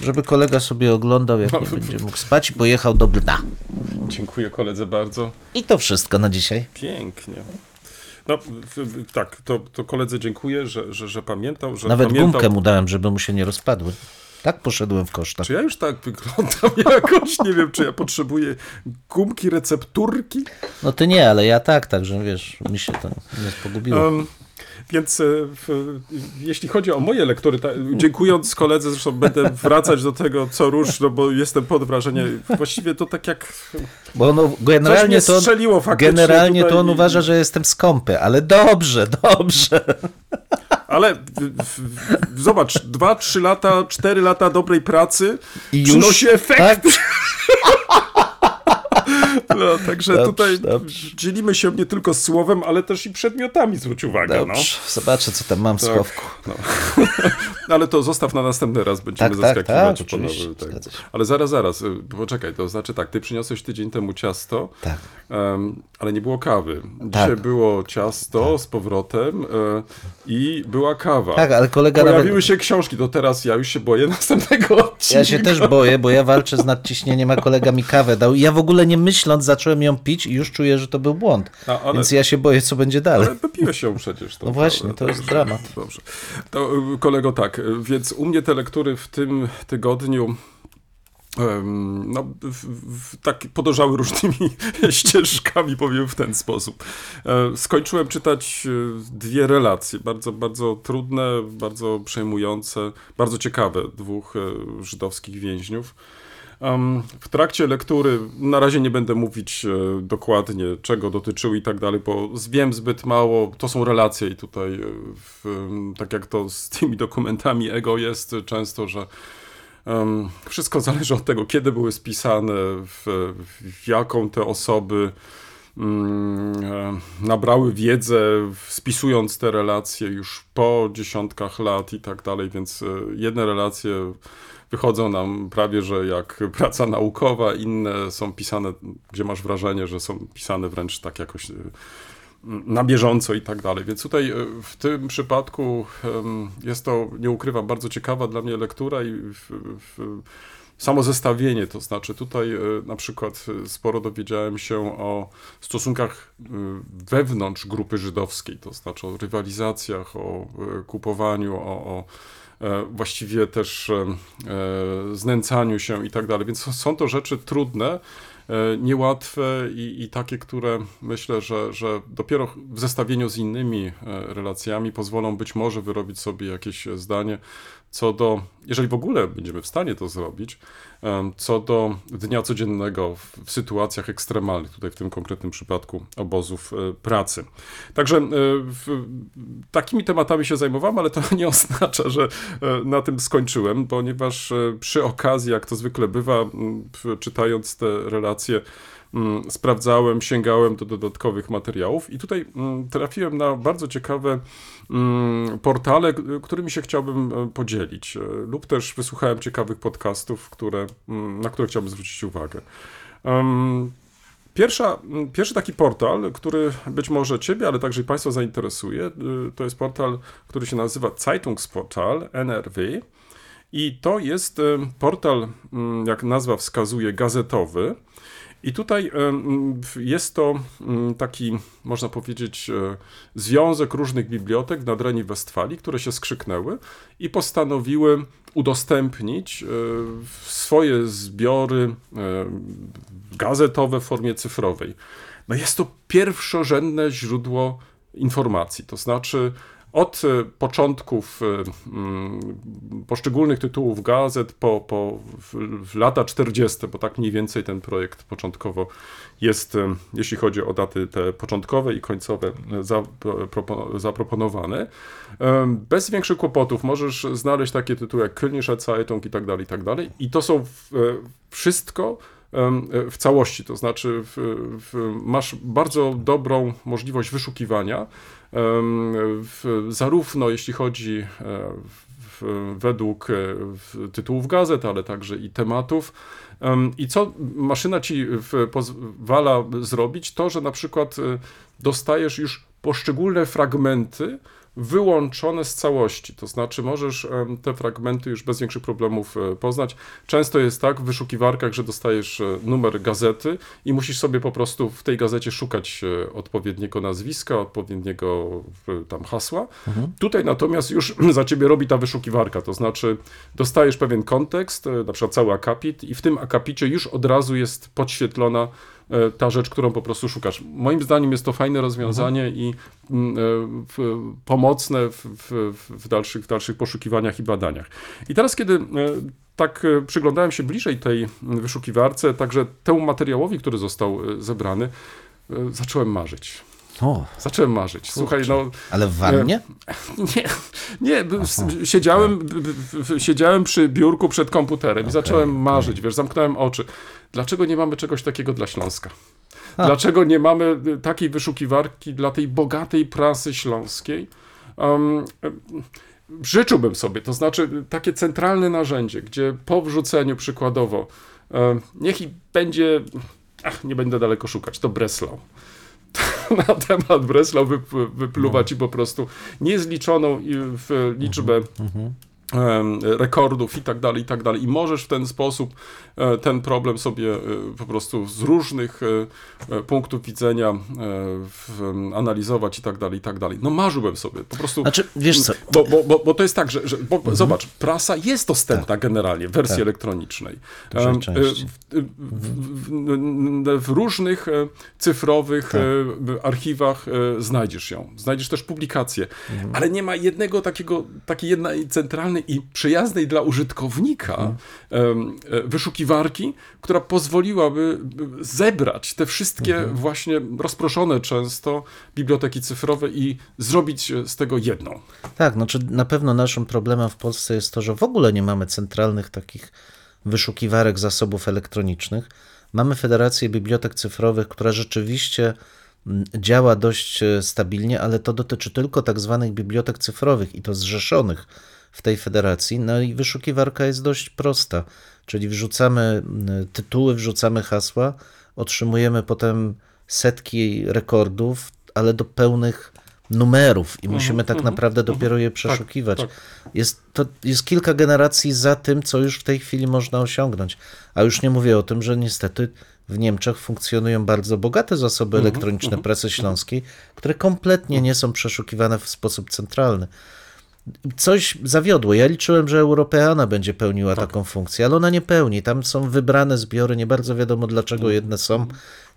Żeby kolega sobie oglądał, jak nie będzie mógł spać i pojechał do Brna. Dziękuję koledze bardzo. I to wszystko na dzisiaj. Pięknie. No tak, to, to koledze dziękuję, że, że, że pamiętał, że Nawet pamiętał. gumkę mu dałem, żeby mu się nie rozpadły. Tak poszedłem w kosztach. Czy ja już tak wyglądam jakoś? Nie wiem, czy ja potrzebuję gumki, recepturki? No ty nie, ale ja tak, także wiesz, mi się to nie pogubiło. Um, więc e, w, jeśli chodzi o moje lektury, ta, dziękując koledze, zresztą będę wracać do tego co róż, no bo jestem pod wrażeniem. Właściwie to tak jak Bo no, generalnie to strzeliło faktycznie generalnie to on i- uważa, że jestem skąpy, ale dobrze, dobrze. Ale w, w, zobacz, dwa, trzy lata, cztery lata dobrej pracy I już- przynosi efekt. Tak? No, także Dobrze, tutaj dobrze. dzielimy się nie tylko słowem, ale też i przedmiotami, zwróć uwagę. No. Zobaczę, co tam mam w Tak, schowku. no. ale to zostaw na następny raz, będziemy Tak, tak, zaskakiwać. tak, tak. się. Ale zaraz, zaraz, y, poczekaj, to znaczy tak, ty przyniosłeś tydzień temu ciasto, Tak. em, ale nie było kawy. Dzisiaj Tak. było ciasto z powrotem e, i była kawa. Tak, ale kolega Pojawiły nawet... się książki, to teraz ja już się boję następnego odcinka. Ja się też boję, bo ja walczę z nadciśnieniem, a kolega mi kawę dał. Ja w ogóle nie zacząłem ją pić i już czuję, że to był błąd. Ale- Więc ja się boję, co będzie dalej. Ale wypiłeś się przecież. tą No właśnie, to jest dramat. Dobrze. To y, kolego tak, y, więc u mnie te lektury w tym tygodniu no, w, w, tak podążały różnymi ścieżkami, powiem w ten sposób. E, Skończyłem czytać e, dwie relacje, bardzo, bardzo trudne, bardzo przejmujące, bardzo ciekawe dwóch e, żydowskich więźniów. W trakcie lektury, na razie nie będę mówić e, dokładnie, czego dotyczyły i tak dalej, bo wiem zbyt mało. To są relacje i tutaj, e, w, tak jak to z tymi dokumentami ego jest często, że em, wszystko zależy od tego, kiedy były spisane, w, w jaką te osoby mm, e, nabrały wiedzę, spisując te relacje już po dziesiątkach lat i tak dalej, więc jedne relacje wychodzą nam prawie, że jak praca naukowa, inne są pisane, gdzie masz wrażenie, że są pisane wręcz tak jakoś e, na bieżąco i tak dalej. Więc tutaj e, w tym przypadku jest to, nie ukrywam, bardzo ciekawa dla mnie lektura i w, w, samo zestawienie, to znaczy tutaj e, na przykład sporo dowiedziałem się o stosunkach wewnątrz grupy żydowskiej, to znaczy o rywalizacjach, o kupowaniu, o, o właściwie też e, e, znęcaniu się i tak dalej. Więc są to rzeczy trudne, e, niełatwe i, i takie, które myślę, że, że dopiero w zestawieniu z innymi e, relacjami pozwolą być może wyrobić sobie jakieś zdanie co do, jeżeli w ogóle będziemy w stanie to zrobić, em, co do dnia codziennego w, w sytuacjach ekstremalnych, tutaj w tym konkretnym przypadku obozów e, pracy. Także e, w, takimi tematami się zajmowałem, ale to nie oznacza, że e, na tym skończyłem, ponieważ e, przy okazji, jak to zwykle bywa, czytając te relacje, mm, sprawdzałem, sięgałem do dodatkowych materiałów i tutaj mm, trafiłem na bardzo ciekawe mm, portale, którymi się chciałbym e, podzielić, e, lub też wysłuchałem ciekawych podcastów, które, na które chciałbym zwrócić uwagę. Pierwsza, pierwszy taki portal, który być może Ciebie, ale także i Państwa zainteresuje, y, to jest portal, który się nazywa Zeitungsportal NRW. I to jest y, portal, jak nazwa wskazuje, gazetowy. I tutaj jest to mm, taki, można powiedzieć, e, związek różnych bibliotek w nadrenii Westfalii, które się skrzyknęły i postanowiły udostępnić e, swoje zbiory e, gazetowe w formie cyfrowej. No jest to pierwszorzędne źródło informacji, to znaczy od e, początków e, poszczególnych tytułów gazet po, po lata 40., bo tak mniej więcej ten projekt początkowo jest, e, jeśli chodzi o daty te początkowe i końcowe, zapropo- zaproponowane. Bez większych kłopotów możesz znaleźć takie tytuły jak Kölnische Zeitung i tak dalej, i tak dalej. I to są wszystko w całości, to znaczy w, w, masz bardzo dobrą możliwość wyszukiwania, zarówno jeśli chodzi e, według e, tytułów gazet, ale także i tematów. Em, I co maszyna ci w, pozwala zrobić, to, że na przykład e, dostajesz już poszczególne fragmenty wyłączone z całości. To znaczy, możesz te fragmenty już bez większych problemów e, poznać. Często jest tak w wyszukiwarkach, że dostajesz e, numer gazety i musisz sobie po prostu w tej gazecie szukać e, odpowiedniego nazwiska, odpowiedniego tam hasła. Tutaj natomiast już za ciebie robi ta wyszukiwarka, to znaczy dostajesz pewien kontekst, na przykład cały akapit i w tym akapicie już od razu jest podświetlona ta rzecz, którą po prostu szukasz. Moim zdaniem jest to fajne rozwiązanie i mm, e, w, pomocne w, w, w, dalszych, w dalszych poszukiwaniach i badaniach. I teraz, kiedy e, tak e, przyglądałem się bliżej tej wyszukiwarce, także temu materiałowi, który został e, zebrany, e, zacząłem marzyć. O, Zacząłem marzyć. Słuchaj, no ale w wannie? nie, nie, s- siedziałem, siedziałem przy biurku przed komputerem i zacząłem marzyć, wiesz, zamknąłem oczy. Dlaczego nie mamy czegoś takiego dla Śląska? Dlaczego nie mamy y, takiej wyszukiwarki dla tej bogatej prasy śląskiej? Um, życzyłbym sobie, to znaczy takie centralne narzędzie, gdzie po wrzuceniu przykładowo, e, niech i będzie, ach, nie będę daleko szukać, to Breslau na temat Breslau wyp- wypluwa ci po prostu niezliczoną i- w liczbę em, rekordów i tak dalej, i tak dalej. I możesz w ten sposób e, ten problem sobie e, po prostu z różnych e, punktów widzenia analizować i tak dalej, i tak dalej. No marzyłbym sobie, po prostu... Znaczy, wiesz co, Bo, bo, bo, bo to jest tak, że, że bo, zobacz, prasa jest dostępna generalnie w wersji Tak. elektronicznej. W, w, w, w różnych cyfrowych Tak. archiwach znajdziesz ją. Znajdziesz też publikacje, Mhm. ale nie ma jednego takiego, takiej jednej centralnej i przyjaznej dla użytkownika Mhm. e, wyszukiwarki, która pozwoliłaby e, zebrać te wszystkie Mhm. właśnie rozproszone często biblioteki cyfrowe i zrobić e, z tego jedną. Tak, znaczy na pewno naszym problemem w Polsce jest to, że w ogóle nie mamy centralnych takich wyszukiwarek zasobów elektronicznych. Mamy Federację Bibliotek Cyfrowych, która rzeczywiście mm, działa dość stabilnie, ale to dotyczy tylko tak zwanych bibliotek cyfrowych i to zrzeszonych w tej federacji. No i wyszukiwarka jest dość prosta, czyli wrzucamy mm, tytuły, wrzucamy hasła, otrzymujemy potem setki rekordów, ale do pełnych numerów i musimy tak naprawdę dopiero je przeszukiwać. tak. Jest, to jest kilka generacji za tym, co już w tej chwili można osiągnąć. A już nie mówię o tym, że niestety w Niemczech funkcjonują bardzo bogate zasoby elektroniczne prasy śląskiej, które kompletnie nie są przeszukiwane w sposób centralny. Coś zawiodło. Ja liczyłem, że Europeana będzie pełniła taką funkcję, ale ona nie pełni. Tam są wybrane zbiory, nie bardzo wiadomo dlaczego jedne są,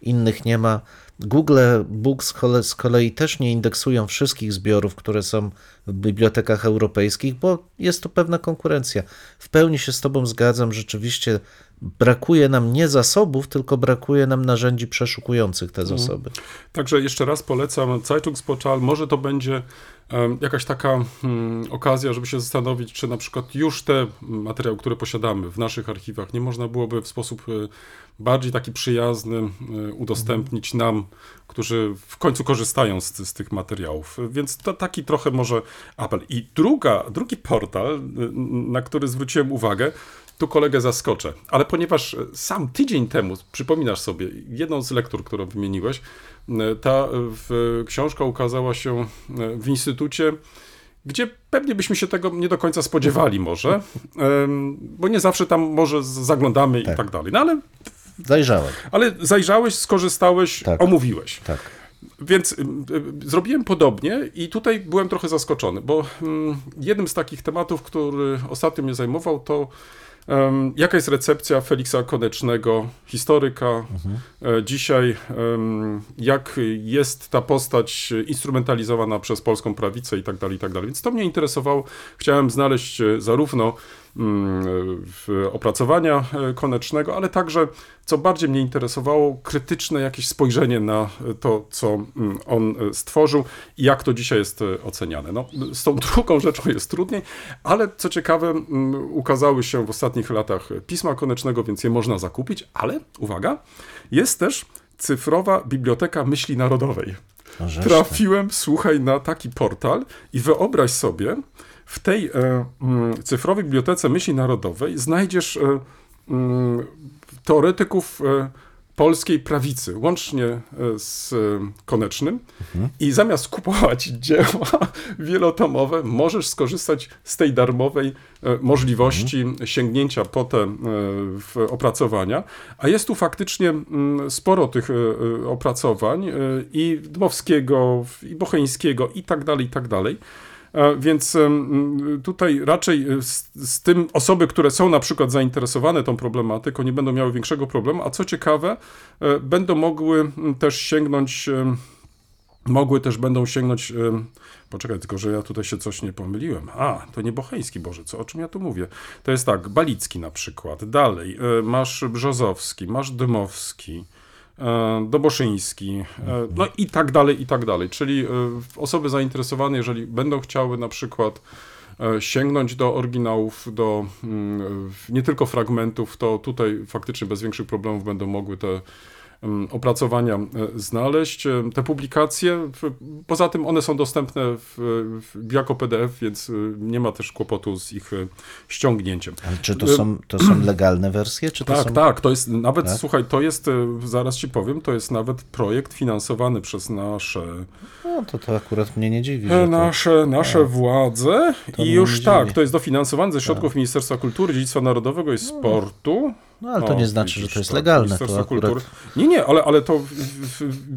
innych nie ma. Google Books z kolei też nie indeksują wszystkich zbiorów, które są w bibliotekach europejskich, bo jest to pewna konkurencja. W pełni się z Tobą zgadzam, rzeczywiście brakuje nam nie zasobów, tylko brakuje nam narzędzi przeszukujących te zasoby. Także jeszcze raz polecam Zeitungsportal. Może to będzie jakaś taka mm, okazja, żeby się zastanowić, czy na przykład już te materiały, które posiadamy w naszych archiwach, nie można byłoby w sposób e, bardziej taki przyjazny e, udostępnić nam, którzy w końcu korzystają z, z tych materiałów. Więc to taki trochę może apel. I druga, drugi portal, e, na który zwróciłem uwagę, tu kolegę zaskoczę, ale ponieważ sam tydzień temu, przypominasz sobie, jedną z lektur, którą wymieniłeś, ta w, książka ukazała się w instytucie, gdzie pewnie byśmy się tego nie do końca spodziewali może, bo nie zawsze tam może zaglądamy i tak dalej. No ale, Zajrzałem. ale zajrzałeś, skorzystałeś, Tak. omówiłeś. Tak. Więc zrobiłem podobnie i tutaj byłem trochę zaskoczony, bo mm, jednym z takich tematów, który ostatnio mnie zajmował, to jaka jest recepcja Feliksa Konecznego, historyka, e, dzisiaj, jak jest ta postać instrumentalizowana przez polską prawicę i tak dalej, i tak dalej. Więc to mnie interesowało. Chciałem znaleźć e, zarówno opracowania e, Konecznego, ale także, co bardziej mnie interesowało, krytyczne jakieś spojrzenie na to, co mm, on e, stworzył i jak to dzisiaj jest e, oceniane. No, z tą drugą rzeczą jest trudniej, ale co ciekawe, mm, ukazały się w ostatnich latach pisma Konecznego, więc je można zakupić, ale uwaga, jest też cyfrowa biblioteka myśli narodowej. Trafiłem, słuchaj, na taki portal i wyobraź sobie, w tej e, mm, cyfrowej bibliotece myśli narodowej znajdziesz e, mm, teoretyków e, polskiej prawicy, łącznie z Konecznym. I zamiast kupować dzieła wielotomowe, możesz skorzystać z tej darmowej możliwości sięgnięcia po te opracowania. A jest tu faktycznie mm, sporo tych opracowań i Dmowskiego, i Bocheńskiego i tak dalej, i tak dalej. E, Więc tutaj raczej e, z, z tym osoby, które są na przykład zainteresowane tą problematyką, nie będą miały większego problemu, a co ciekawe, e, będą mogły też sięgnąć, mogły też będą sięgnąć, poczekaj, tylko że ja tutaj się coś nie pomyliłem. A, to nie Bocheński, Boże, co, o czym ja tu mówię? To jest tak, Balicki na przykład, dalej, masz Brzozowski, masz Dymowski, Doboszyński, e, no i tak dalej, i tak dalej. Czyli e, osoby zainteresowane, jeżeli będą chciały na przykład e, sięgnąć do oryginałów, do mm, nie tylko fragmentów, to tutaj faktycznie bez większych problemów będą mogły te opracowania e, znaleźć. Te publikacje, poza tym one są dostępne w, w, jako PDF, więc e, nie ma też kłopotu z ich e, ściągnięciem. Ale czy to są, to są legalne wersje? Czy to Tak, są... tak, to jest nawet, Tak? słuchaj, to jest, zaraz ci powiem, to jest nawet projekt finansowany przez nasze, No, to, to akurat mnie nie dziwi. e, Że to... nasze, nasze władze To i już tak. Tak. to jest dofinansowane ze środków Ministerstwa Kultury, Dziedzictwa Narodowego i Sportu. No, ale to O, nie znaczy, widzisz, że to jest tak, legalne. To akurat... Nie, nie, ale, ale to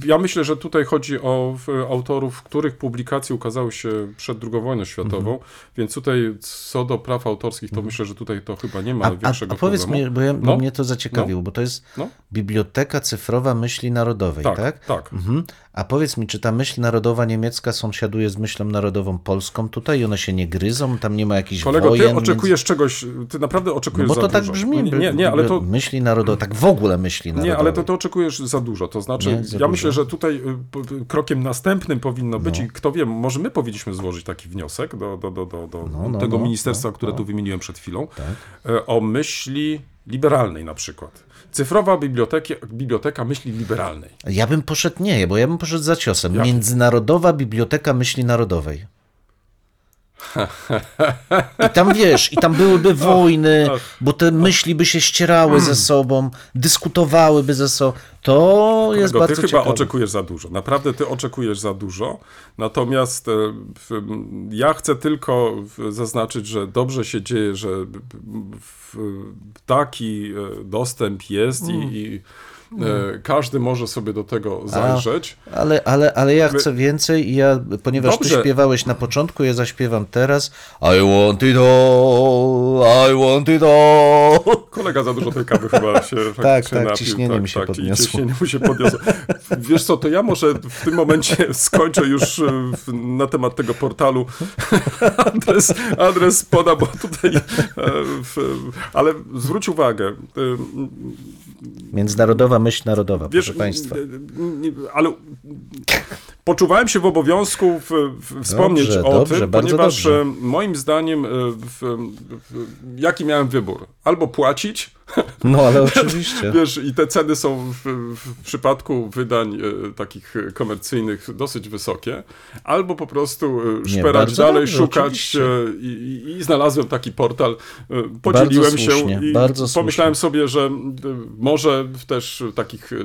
ja myślę, że tutaj chodzi o autorów, których publikacje ukazały się przed II wojną światową, Mhm. więc tutaj co do praw autorskich, to myślę, że tutaj to chyba nie ma A, a, większego a powiedz problemu. mi, bo, ja, bo No. mnie to zaciekawiło, bo to jest No. Biblioteka Cyfrowa Myśli Narodowej, tak? Tak, tak. Mhm. A powiedz mi, czy ta myśl narodowa niemiecka sąsiaduje z myślą narodową polską tutaj i one się nie gryzą? Tam nie ma jakichś Kolego, wojen? ty oczekujesz czegoś, ty naprawdę No oczekujesz bo za to tak dużo. brzmi. Nie, nie, nie, ale to, Myśli narodowe, tak w ogóle myśli narodowej. nie, ale to, to oczekujesz za dużo. To znaczy, Nie, ja dużo. myślę, że tutaj y, p- krokiem następnym powinno być No. i kto wie, może my powinniśmy złożyć taki wniosek do, do, do, do, do No, no, tego no, ministerstwa, no, które no. tu wymieniłem przed chwilą, Tak. y, o myśli liberalnej na przykład. Cyfrowa biblioteki, biblioteka myśli liberalnej. Ja bym poszedł, nie, bo ja bym poszedł za ciosem. Jak? Międzynarodowa Biblioteka Myśli Narodowej. I tam wiesz, i tam byłyby wojny, bo te myśli by się ścierały ze sobą, dyskutowałyby ze sobą. To jest Kolego, ty bardzo chyba ciekawe. oczekujesz za dużo. Naprawdę ty oczekujesz za dużo. Natomiast e, ja chcę tylko zaznaczyć, że dobrze się dzieje, że taki e, dostęp jest Mm. i, i Każdy może sobie do tego zajrzeć. Ale, ale, ale ja chcę więcej i ja, ponieważ Dobrze. ty śpiewałeś na początku, ja zaśpiewam teraz. I want it all, I want it all. Kolega za dużo tej kawy chyba się faktycznie tak, napił. ciśnienie mi się i podniosło. ciśnienie mu się podniosło. Wiesz co, to ja może w tym momencie skończę już e, na temat tego portalu. adres, adres poda, bo tutaj... e, ale zwróć uwagę, e, Międzynarodowa myśl narodowa, Wiesz, proszę Państwa. ale poczuwałem się w obowiązku w, w, wspomnieć Dobrze, o dobrze, tym, ponieważ dobrze. e, moim zdaniem e, w, jaki miałem wybór? Albo płacić, No ale oczywiście. wiesz, i te ceny są w, w przypadku wydań e, takich e, komercyjnych dosyć wysokie, albo po prostu e, szperać bardzo dalej, dobrze, szukać e, i, i, i znalazłem taki portal, e, podzieliłem Bardzo się słusznie, i bardzo pomyślałem sobie, że m, może w też w takich e,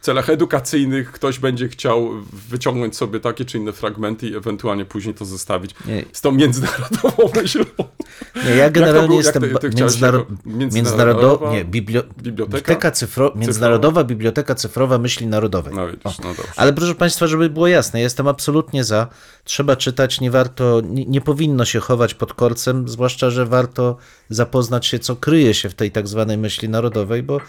celach edukacyjnych ktoś będzie chciał wyciągnąć sobie takie czy inne fragmenty i ewentualnie później to zestawić Nie. z tą międzynarodową myślą. Nie, ja generalnie jestem ba- nie, biblio... biblioteka? cyfro... Międzynarodowa Biblioteka Cyfrowa Myśli Narodowej. No widzisz, no. Ale proszę Państwa, żeby było jasne, ja jestem absolutnie za. Trzeba czytać, nie warto, nie, nie powinno się chować pod korcem, zwłaszcza, że warto zapoznać się, co kryje się w tej tak zwanej myśli narodowej, bo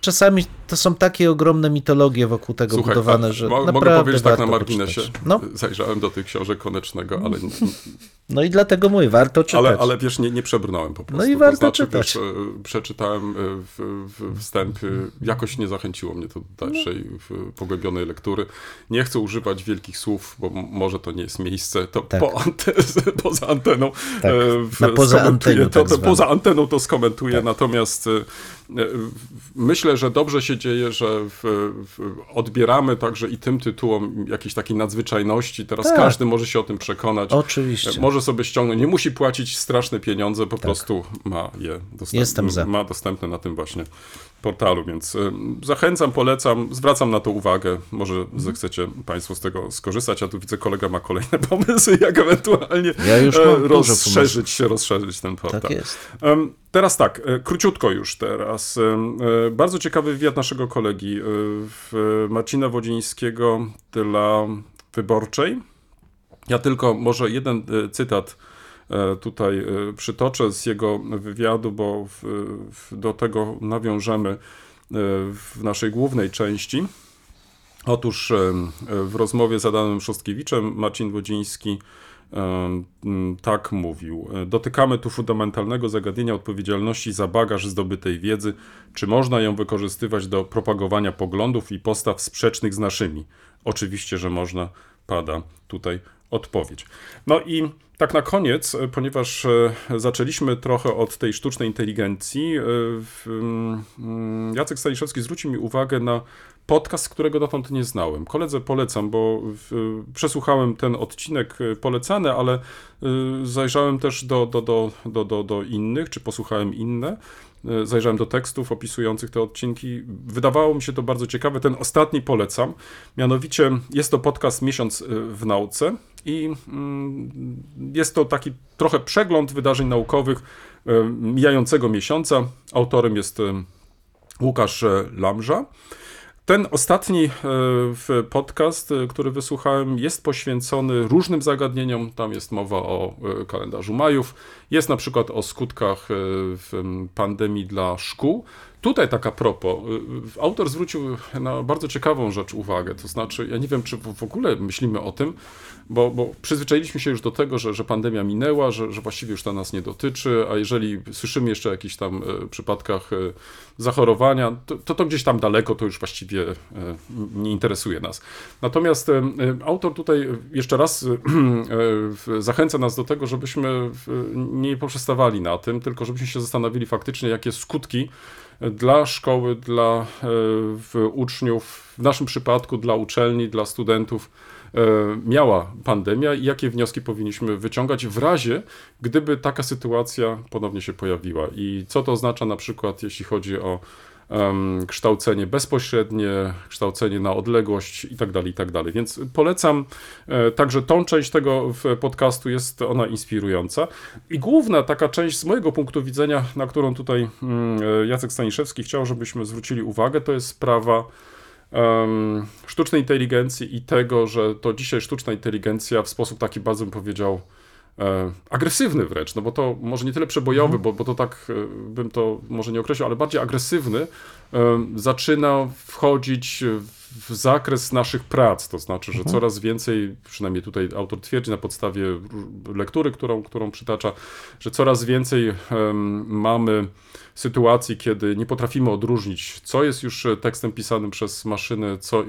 czasami to są takie ogromne mitologie wokół tego Słuchaj, budowane, że mo- naprawdę mogę powiedzieć tak na marginesie. No, Zajrzałem do tych książek Konecznego, ale, no i dlatego mówię, warto czytać. ale, ale wiesz, nie, nie przebrnąłem po prostu. No i warto to znaczy, czytać. Wiesz, e, przeczytałem e, w, w wstęp, jakoś nie zachęciło mnie to do dalszej w, pogłębionej lektury. Nie chcę używać wielkich słów, bo może to nie jest miejsce. To Tak. po ante, poza anteną Tak, e, w- na poza to, tak to zwane. Poza anteną to skomentuję, natomiast e, e, myślę, że dobrze się dzieje, że w, w, odbieramy także i tym tytułom jakiejś takiej nadzwyczajności. Teraz Tak. każdy może się o tym przekonać. Oczywiście. Może sobie ściągnąć, nie musi płacić straszne pieniądze, po prostu ma je dostępne, Tak. Jestem za. ma dostępne na tym właśnie portalu, więc y, zachęcam, polecam, zwracam na to uwagę, może Mhm. zechcecie Państwo z tego skorzystać, a tu widzę kolega ma kolejne pomysły, jak ewentualnie Ja e, rozszerzyć się, rozszerzyć ten portal. Tak jest. Teraz tak, e, króciutko już teraz. E, Bardzo ciekawy wywiad naszego kolegi Marcina Wodzińskiego dla Wyborczej. Ja tylko może jeden e, cytat e, tutaj e, przytoczę z jego wywiadu, bo w, w, do tego nawiążemy w naszej głównej części. Otóż w rozmowie z Adamem Szostkiewiczem Marcin Wodziński tak mówił. Dotykamy tu fundamentalnego zagadnienia odpowiedzialności za bagaż zdobytej wiedzy. Czy można ją wykorzystywać do propagowania poglądów i postaw sprzecznych z naszymi? Oczywiście, że można, pada tutaj odpowiedź. No i tak na koniec, e, ponieważ e, zaczęliśmy trochę od tej sztucznej inteligencji, e, mm, Jacek Staniszewski zwrócił mi uwagę na podcast, którego dotąd nie znałem. Koledze polecam, bo przesłuchałem ten odcinek polecany, ale zajrzałem też do, do, do, do, do, do innych, czy posłuchałem inne. E, Zajrzałem do tekstów opisujących te odcinki. Wydawało mi się to bardzo ciekawe. Ten ostatni polecam. Mianowicie jest to podcast Miesiąc e, w nauce i mm, jest to taki trochę przegląd wydarzeń naukowych e, mijającego miesiąca. Autorem jest Łukasz Lamża. Ten ostatni e, podcast, e, który wysłuchałem, jest poświęcony różnym zagadnieniom. Tam jest mowa o e, kalendarzu Majów, jest na przykład o skutkach pandemii dla szkół. Tutaj taka propos, e, autor zwrócił na bardzo ciekawą rzecz uwagę, to znaczy, ja nie wiem, czy w ogóle myślimy o tym, bo, bo przyzwyczailiśmy się już do tego, że, że pandemia minęła, że, że właściwie już to nas nie dotyczy, a jeżeli słyszymy jeszcze o jakichś tam e, przypadkach zachorowania, to, to to gdzieś tam daleko, to już właściwie nie interesuje nas. Natomiast autor tutaj jeszcze raz zachęca nas do tego, żebyśmy nie poprzestawali na tym, tylko żebyśmy się zastanowili faktycznie, jakie skutki dla szkoły, dla e, uczniów, w naszym przypadku dla uczelni, dla studentów e, miała pandemia i jakie wnioski powinniśmy wyciągać w razie, gdyby taka sytuacja ponownie się pojawiła. I co to oznacza na przykład, jeśli chodzi o kształcenie bezpośrednie, kształcenie na odległość i tak dalej, i tak. Więc polecam e, także tą część tego podcastu, jest ona inspirująca. I główna taka część z mojego punktu widzenia, na którą tutaj mm, e, Jacek Staniszewski chciał, żebyśmy zwrócili uwagę, to jest sprawa sztucznej inteligencji i tego, że to dzisiaj sztuczna inteligencja w sposób taki bardzo bym powiedział agresywny wręcz, no bo to może nie tyle przebojowy, bo, bo to tak e, bym to może nie określił, ale bardziej agresywny, e, zaczyna wchodzić w zakres naszych prac, to znaczy, że coraz więcej, przynajmniej tutaj autor twierdzi na podstawie lektury, którą, którą przytacza, że coraz więcej mamy sytuacji, kiedy nie potrafimy odróżnić, co jest już e, tekstem pisanym przez maszynę, co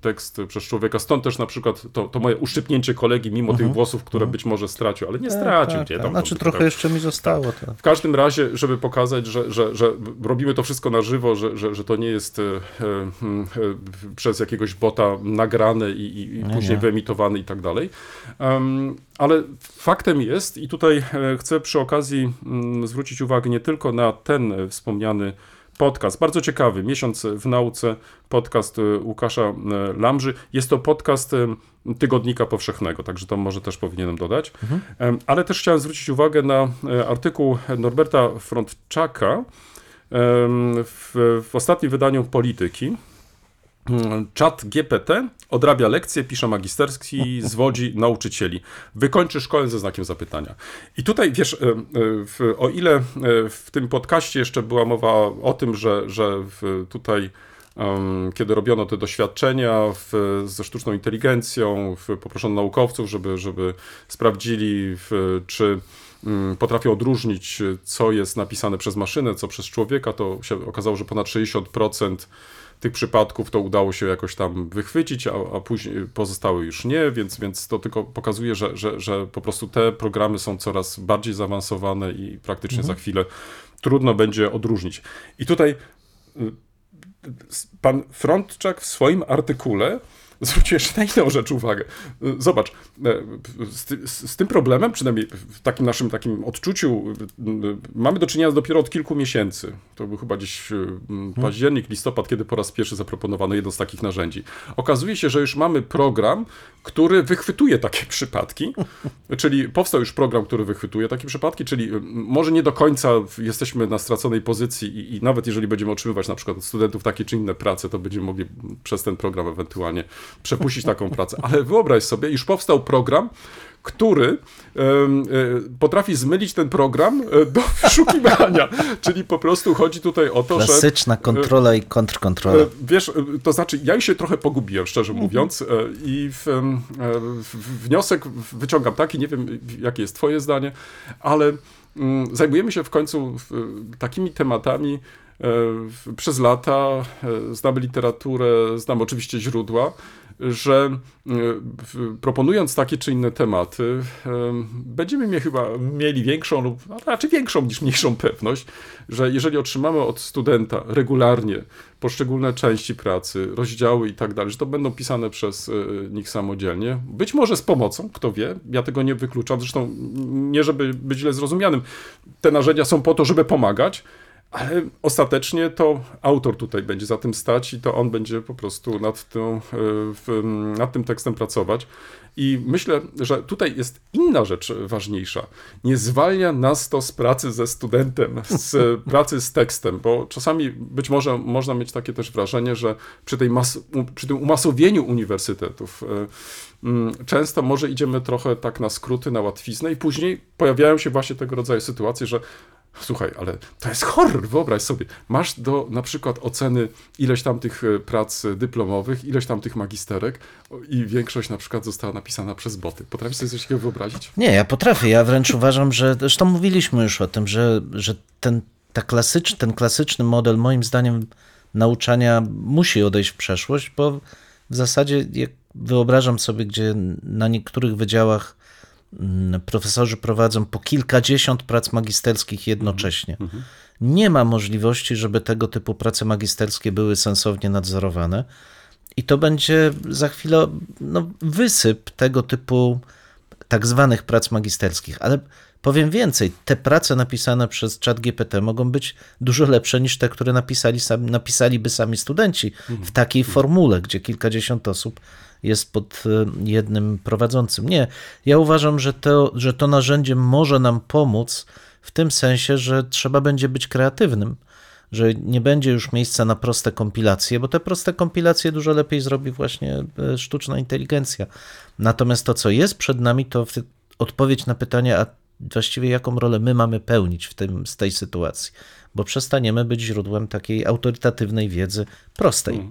tekst przez człowieka. Stąd też na przykład to, to moje uszczypnięcie kolegi, mimo tych włosów, które być może stracił, ale nie stracił. Tak, gdzie tak. Znaczy trochę jeszcze mi zostało. To. w każdym razie, żeby pokazać, że, że, że robimy to wszystko na żywo, że, że, że to nie jest e, e, e, przez jakiegoś bota nagrane i, i, i później nie. wyemitowane i tak dalej. Em, ale faktem jest, i tutaj e, chcę przy okazji mm, zwrócić uwagę nie tylko na ten e, wspomniany podcast, bardzo ciekawy, Miesiąc w nauce, podcast e, Łukasza Lamży. Jest to podcast Tygodnika Powszechnego, także to może też powinienem dodać. Em, Ale też chciałem zwrócić uwagę na artykuł Norberta Frontczaka w, w ostatnim wydaniu Polityki. Czat GPT odrabia lekcje, pisze magisterski, zwodzi nauczycieli. Wykończy szkołę ze znakiem zapytania. I tutaj, wiesz, e, e, w, o ile e, w tym podcaście jeszcze była mowa o tym, że, że tutaj kiedy robiono te doświadczenia w, ze sztuczną inteligencją, w, poproszono naukowców, żeby, żeby sprawdzili, w, czy mm, potrafią odróżnić, co jest napisane przez maszynę, co przez człowieka, to się okazało, że ponad 60% tych przypadków to udało się jakoś tam wychwycić, a, a później pozostałe już nie, więc, więc to tylko pokazuje, że, że, że po prostu te programy są coraz bardziej zaawansowane i praktycznie za chwilę trudno będzie odróżnić. I tutaj y, pan Frontczak w swoim artykule zwrócił jeszcze na inną rzecz uwagę. Zobacz, e, z, ty, z, tym problemem, przynajmniej w takim naszym takim odczuciu, y, mamy do czynienia dopiero od kilku miesięcy. To był chyba gdzieś y, m, październik, listopad, kiedy po raz pierwszy zaproponowano jedno z takich narzędzi. Okazuje się, że już mamy program, który wychwytuje takie przypadki, czyli powstał już program, który wychwytuje takie przypadki, czyli może nie do końca jesteśmy na straconej pozycji i, i nawet jeżeli będziemy otrzymywać na przykład od studentów takie czy inne prace, to będziemy mogli przez ten program ewentualnie przepuścić taką pracę. Ale wyobraź sobie, już powstał program, który e, potrafi zmylić ten program e, do wyszukiwania. Czyli po prostu chodzi tutaj o to, że Klasyczna kontrola i kontrkontrola. E, Wiesz, e, to znaczy, ja się trochę pogubiłem, szczerze mówiąc, e, i w, e, w, wniosek wyciągam taki, nie wiem, jakie jest Twoje zdanie, ale mm, zajmujemy się w końcu takimi tematami e, przez lata, e, znamy literaturę, znamy oczywiście źródła, że e, proponując takie czy inne tematy, e, będziemy mie- chyba mieli większą lub a raczej większą niż mniejszą pewność, że jeżeli otrzymamy od studenta regularnie poszczególne części pracy, rozdziały i tak dalej, że to będą pisane przez e, nich samodzielnie, być może z pomocą, kto wie, ja tego nie wykluczam, zresztą nie żeby być źle zrozumianym, te narzędzia są po to, żeby pomagać, ale ostatecznie to autor tutaj będzie za tym stać i to on będzie po prostu nad, tą, e, nad tym tekstem pracować. I myślę, że tutaj jest inna rzecz ważniejsza. Nie zwalnia nas to z pracy ze studentem, z pracy z tekstem, bo czasami być może można mieć takie też wrażenie, że przy, tej mas- przy tym umasowieniu uniwersytetów e, często może idziemy trochę tak na skróty, na łatwiznę i później pojawiają się właśnie tego rodzaju sytuacje, że Słuchaj, ale to jest horror, wyobraź sobie. Masz do na przykład oceny ileś tam tych e, prac dyplomowych, ileś tam tych magisterek i większość na przykład została napisana przez boty. Potrafisz sobie coś takiego wyobrazić? Nie, ja potrafię. Ja wręcz uważam, że zresztą mówiliśmy już o tym, że, że ten, ta klasycz, ten klasyczny model, moim zdaniem, nauczania musi odejść w przeszłość, bo w zasadzie jak wyobrażam sobie, gdzie na niektórych wydziałach profesorzy prowadzą po kilkadziesiąt prac magisterskich jednocześnie. Nie ma możliwości, żeby tego typu prace magisterskie były sensownie nadzorowane. I to będzie za chwilę no, wysyp tego typu tak zwanych prac magisterskich. Ale Powiem więcej, te prace napisane przez ChatGPT mogą być dużo lepsze niż te, które napisali napisaliby sami studenci w takiej formule, gdzie kilkadziesiąt osób jest pod e, jednym prowadzącym. Nie, ja uważam, że to, że to narzędzie może nam pomóc w tym sensie, że trzeba będzie być kreatywnym, że nie będzie już miejsca na proste kompilacje, bo te proste kompilacje dużo lepiej zrobi właśnie e, sztuczna inteligencja. Natomiast to, co jest przed nami, to odpowiedź na pytanie, a właściwie jaką rolę my mamy pełnić w tym, z tej sytuacji, bo przestaniemy być źródłem takiej autorytatywnej wiedzy prostej.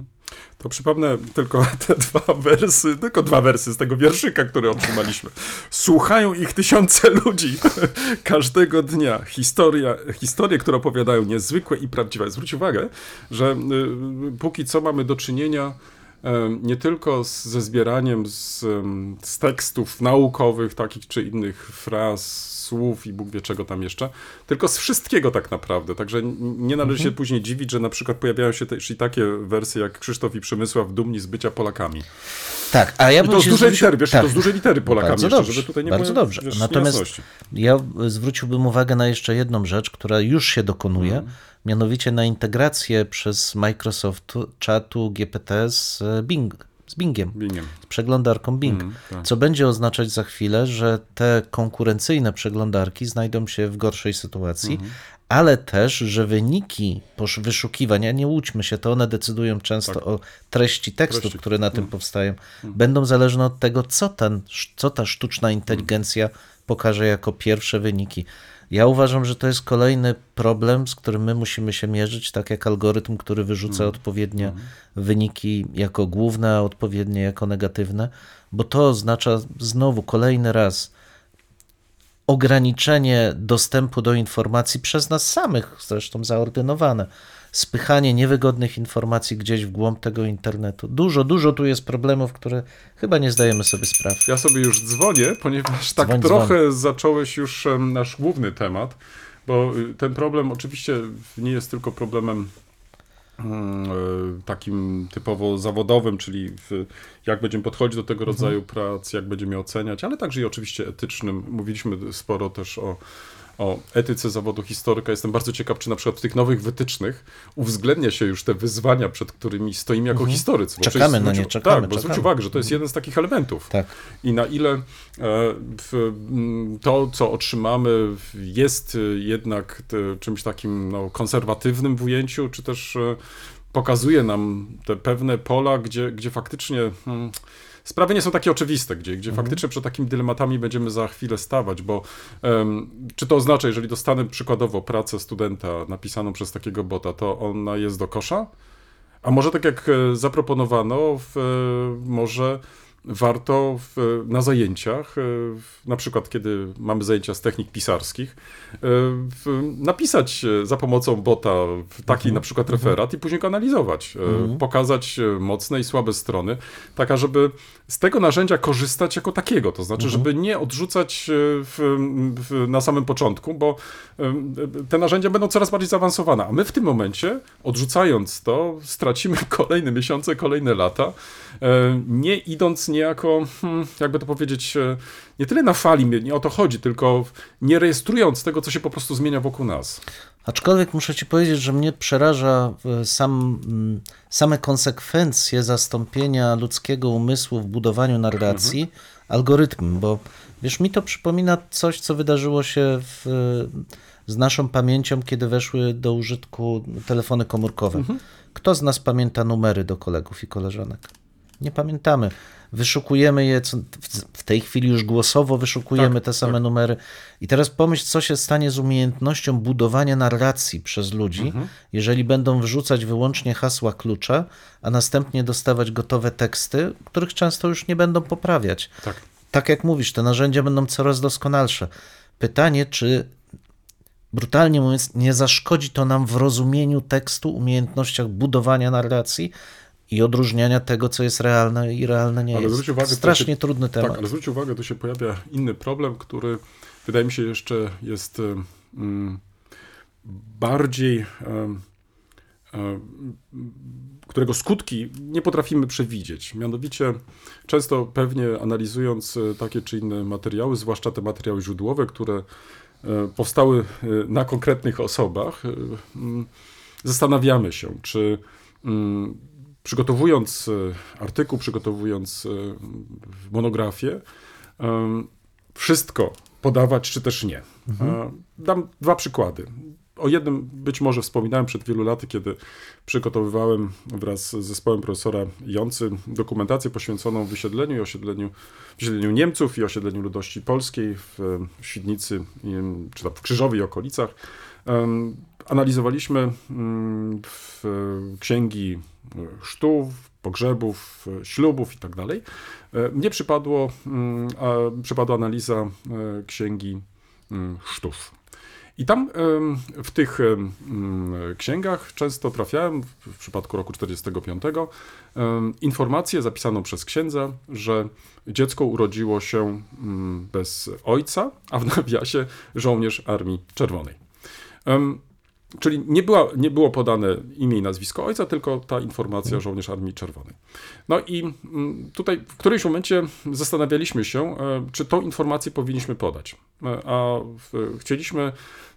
To przypomnę tylko te dwa wersy, tylko dwa wersy z tego wierszyka, który otrzymaliśmy. Słuchają ich tysiące ludzi każdego dnia. Historia, historie, które opowiadają niezwykłe i prawdziwe. Zwróć uwagę, że y, póki co mamy do czynienia em, nie tylko ze zbieraniem z, z tekstów naukowych, takich czy innych fraz, słów i Bóg wie czego tam jeszcze, tylko z wszystkiego tak naprawdę. Także nie należy się później dziwić, że na przykład pojawiają się też i takie wersje jak Krzysztof i Przemysław dumni z bycia Polakami. Tak, a ja I bym to z dużej zwrócił- litery, wiesz, tak. to z dużej litery Polakami Bardzo jeszcze, dobrze, żeby tutaj nie bardzo było dobrze. wiesz, Natomiast ja zwróciłbym uwagę na jeszcze jedną rzecz, która już się dokonuje, Mhm. mianowicie na integrację przez Microsoft czatu GPT z Bing, z Bingiem, Bingiem. z przeglądarką Bing. tak. Co będzie oznaczać za chwilę, że te konkurencyjne przeglądarki znajdą się w gorszej sytuacji, Mhm. ale też, że wyniki posz- wyszukiwań, a nie łudźmy się, to one decydują często o treści tekstów, Tak. Treści. które na tym powstają, będą zależne od tego, co, ten, co ta sztuczna inteligencja pokaże jako pierwsze wyniki. Ja uważam, że to jest kolejny problem, z którym my musimy się mierzyć, tak jak algorytm, który wyrzuca odpowiednie wyniki jako główne, a odpowiednie jako negatywne, bo to oznacza znowu kolejny raz ograniczenie dostępu do informacji przez nas samych, zresztą zaordynowane, spychanie niewygodnych informacji gdzieś w głąb tego internetu. Dużo, dużo tu jest problemów, które chyba nie zdajemy sobie sprawy. Ja sobie już dzwonię, ponieważ tak Dzwoń, trochę zacząłeś już nasz główny temat, bo y, ten problem oczywiście nie jest tylko problemem mm, e, takim typowo zawodowym, czyli w, jak będziemy podchodzić do tego rodzaju prac, jak będziemy je oceniać, ale także i oczywiście etycznym. Mówiliśmy sporo też o, o etyce zawodu historyka. Jestem bardzo ciekaw, czy na przykład w tych nowych wytycznych uwzględnia się już te wyzwania, przed którymi stoimy jako historycy. Bo Czekamy na zwróć- nie, czekamy, Tak, bo zwróć uwagę, że to jest jeden z takich elementów Tak. i na ile e, to, co otrzymamy, jest e, jednak czymś takim no, konserwatywnym w ujęciu, czy też e, pokazuje nam te pewne pola, gdzie, gdzie faktycznie hmm, sprawy nie są takie oczywiste, gdzie, gdzie faktycznie przed takimi dylematami będziemy za chwilę stawać, bo em, czy to oznacza, jeżeli dostanę przykładowo pracę studenta napisaną przez takiego bota, to ona jest do kosza? A może tak jak e, zaproponowano, w, e, może warto w, na zajęciach, e, na przykład kiedy mamy zajęcia z technik pisarskich, e, napisać e, za pomocą bota taki na przykład referat i później go analizować, e, pokazać mocne i słabe strony, taka, żeby z tego narzędzia korzystać jako takiego, to znaczy, żeby nie odrzucać w, w, na samym początku, bo te narzędzia będą coraz bardziej zaawansowane, a my w tym momencie, odrzucając to, stracimy kolejne miesiące, kolejne lata, nie idąc niejako, hmm, jakby to powiedzieć, e, nie tyle na fali, nie o to chodzi, tylko nie rejestrując tego, co się po prostu zmienia wokół nas. Aczkolwiek muszę ci powiedzieć, że mnie przeraża e, sam, same konsekwencje zastąpienia ludzkiego umysłu w budowaniu narracji algorytmem, bo wiesz, mi to przypomina coś, co wydarzyło się w, z naszą pamięcią, kiedy weszły do użytku telefony komórkowe. Kto z nas pamięta numery do kolegów i koleżanek? Nie pamiętamy. Wyszukujemy je, w- tej chwili już głosowo wyszukujemy Tak, te same numery. I teraz pomyśl, co się stanie z umiejętnością budowania narracji przez ludzi, Mhm. jeżeli będą wrzucać wyłącznie hasła klucza, a następnie dostawać gotowe teksty, których często już nie będą poprawiać. Tak. Tak jak mówisz, te narzędzia będą coraz doskonalsze. Pytanie, czy brutalnie mówiąc, nie zaszkodzi to nam w rozumieniu tekstu, umiejętnościach budowania narracji i odróżniania tego, co jest realne i realne nie Ale jest. uwagę, Strasznie się- trudny temat. Tak, ale zwróć uwagę, tu się pojawia inny problem, który wydaje mi się jeszcze jest mm, bardziej którego skutki nie potrafimy przewidzieć. Mianowicie, często pewnie analizując e, takie czy inne materiały, zwłaszcza te materiały źródłowe, które e, powstały e, na konkretnych osobach, mm, zastanawiamy się, czy mm, przygotowując e, artykuł, przygotowując e, monografię, em, wszystko podawać, czy też nie. E, Dam dwa przykłady. O jednym być może wspominałem przed wielu laty, kiedy przygotowywałem wraz z zespołem profesora Jący dokumentację poświęconą wysiedleniu i osiedleniu, wysiedleniu Niemców i osiedleniu ludności polskiej w, Świdnicy, czy tam w Krzyżowie i okolicach. Analizowaliśmy w księgi chrztów, pogrzebów, ślubów i tak. E, Mnie przypadło, mm, przypadła analiza e, księgi mm, chrztów. I tam w tych mm, księgach często trafiałem, w- przypadku roku 45, em, informację zapisaną przez księdza, że dziecko urodziło się bez ojca, a w nawiasie żołnierz Armii Czerwonej. Czyli nie, była, nie było podane imię i nazwisko ojca, tylko ta informacja żołnierz Armii Czerwonej. No i mm, tutaj w którymś momencie zastanawialiśmy się, e, czy tą informację powinniśmy podać. E, A chcieliśmy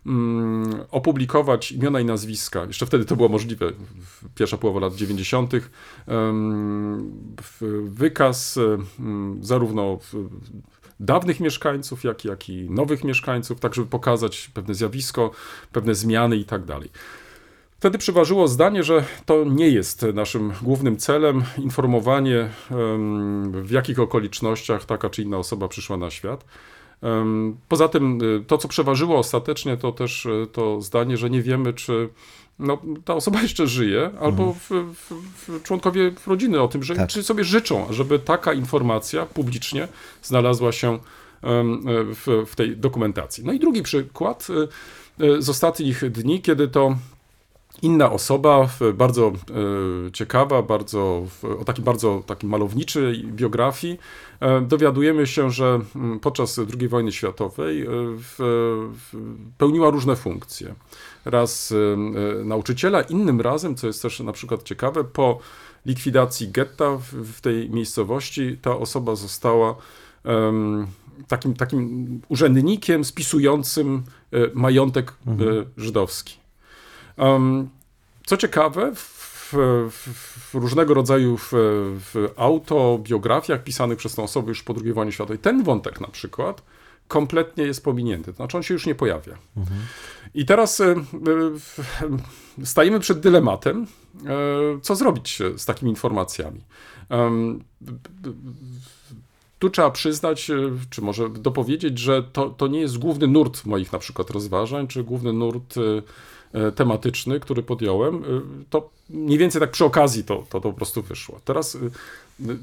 mm, opublikować imiona i nazwiska. Jeszcze wtedy to było możliwe, pierwsza połowa lat 90. em, w- Wykaz zarówno w- dawnych mieszkańców, jak, jak i nowych mieszkańców, tak żeby pokazać pewne zjawisko, pewne zmiany i tak dalej. Wtedy przeważyło zdanie, że to nie jest naszym głównym celem informowanie, w jakich okolicznościach taka czy inna osoba przyszła na świat. Poza tym y, to, co przeważyło ostatecznie, to też y, to zdanie, że nie wiemy, czy no, ta osoba jeszcze żyje, albo w, w, w członkowie rodziny o tym, że Tak. czy sobie życzą, żeby taka informacja publicznie znalazła się em, w, w tej dokumentacji. No i drugi przykład y, y, z ostatnich dni, kiedy to inna osoba, bardzo e, ciekawa, bardzo, o takim bardzo takim malowniczej biografii, e, dowiadujemy się, że podczas II wojny światowej e, pełniła różne funkcje. Raz e, nauczyciela, innym razem, co jest też na przykład ciekawe, po likwidacji getta w, w tej miejscowości ta osoba została em, takim, takim urzędnikiem spisującym e, majątek e, żydowski. Um, co ciekawe, w, w, w różnego rodzaju w, w autobiografiach pisanych przez tę osobę już po II wojnie światowej, ten wątek na przykład kompletnie jest pominięty. To znaczy on się już nie pojawia. I teraz e, e, stajemy przed dylematem, e, co zrobić z takimi informacjami. Tu trzeba przyznać, czy może dopowiedzieć, że to, to nie jest główny nurt moich na przykład rozważań, czy główny nurt tematyczny, który podjąłem. E, To mniej więcej tak przy okazji to, to, to po prostu wyszło. Teraz, e, e,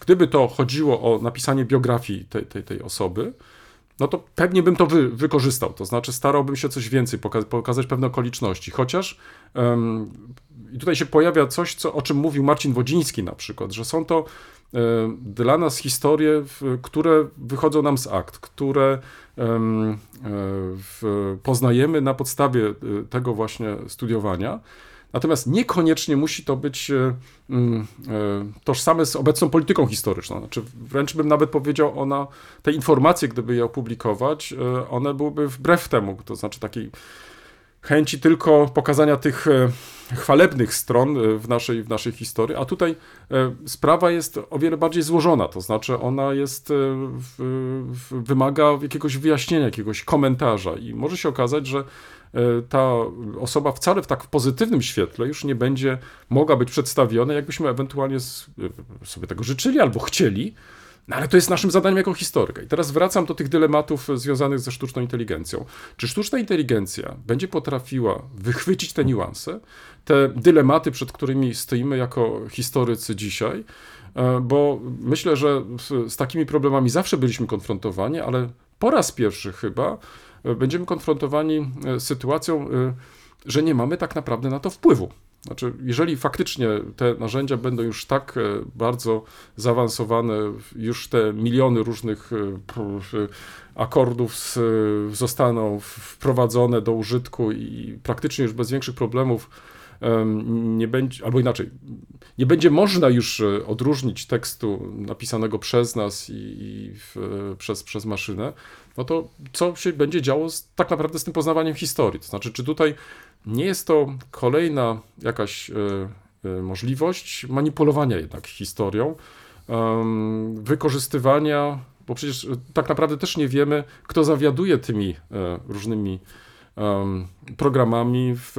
gdyby to chodziło o napisanie biografii tej, tej, tej osoby, no to pewnie bym to wy, wykorzystał. To znaczy starałbym się coś więcej, poka- pokazać pewne okoliczności. Chociaż em, i tutaj się pojawia coś, co, o czym mówił Marcin Wodziński na przykład, że są to e, dla nas historie, które wychodzą nam z akt, które e, poznajemy na podstawie e, tego właśnie studiowania. Natomiast niekoniecznie musi to być e, mm, e, tożsame z obecną polityką historyczną. Znaczy, wręcz bym nawet powiedział, ona, te informacje, gdyby je opublikować, e, one byłyby wbrew temu, to znaczy takiej chęci tylko pokazania tych e, chwalebnych stron e, w naszej, w naszej historii, a tutaj e, sprawa jest o wiele bardziej złożona, to znaczy ona jest, wymaga jakiegoś wyjaśnienia, jakiegoś komentarza. I może się okazać, że ta osoba wcale w tak pozytywnym świetle już nie będzie mogła być przedstawiona, jakbyśmy ewentualnie sobie tego życzyli albo chcieli, no ale to jest naszym zadaniem jako historyka. I teraz wracam do tych dylematów związanych ze sztuczną inteligencją. Czy sztuczna inteligencja będzie potrafiła wychwycić te niuanse, te dylematy, przed którymi stoimy jako historycy dzisiaj? E, Bo myślę, że z takimi problemami zawsze byliśmy konfrontowani, ale po raz pierwszy chyba e, będziemy konfrontowani e, z sytuacją, że nie mamy tak naprawdę na to wpływu. Znaczy, jeżeli faktycznie te narzędzia będą już tak e, bardzo zaawansowane, już te miliony różnych e, p- akordów zostaną wprowadzone do użytku i praktycznie już bez większych problemów em, nie będzie, albo inaczej, nie będzie można już e, odróżnić tekstu napisanego przez nas i, i w, e, przez, przez maszynę, no to co się będzie działo z, tak naprawdę z tym poznawaniem historii? To znaczy, czy tutaj nie jest to kolejna jakaś e, e, możliwość manipulowania jednak historią, wykorzystywania, bo przecież e, tak naprawdę też nie wiemy, kto zawiaduje tymi różnymi programami, w,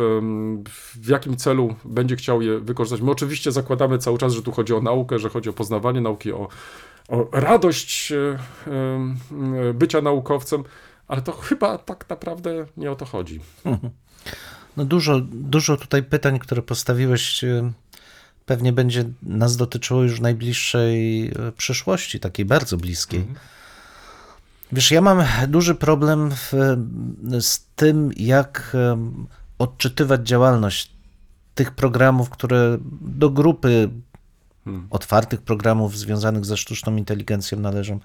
w jakim celu będzie chciał je wykorzystać. My oczywiście zakładamy cały czas, że tu chodzi o naukę, że chodzi o poznawanie nauki, o, o radość e, e, bycia naukowcem, ale to chyba tak naprawdę nie o to chodzi. No dużo, dużo tutaj pytań, które postawiłeś, e, pewnie będzie nas dotyczyło już najbliższej przyszłości, takiej bardzo bliskiej. Wiesz, ja mam duży problem w, z tym, jak odczytywać działalność tych programów, które do grupy Otwartych programów związanych ze sztuczną inteligencją należą.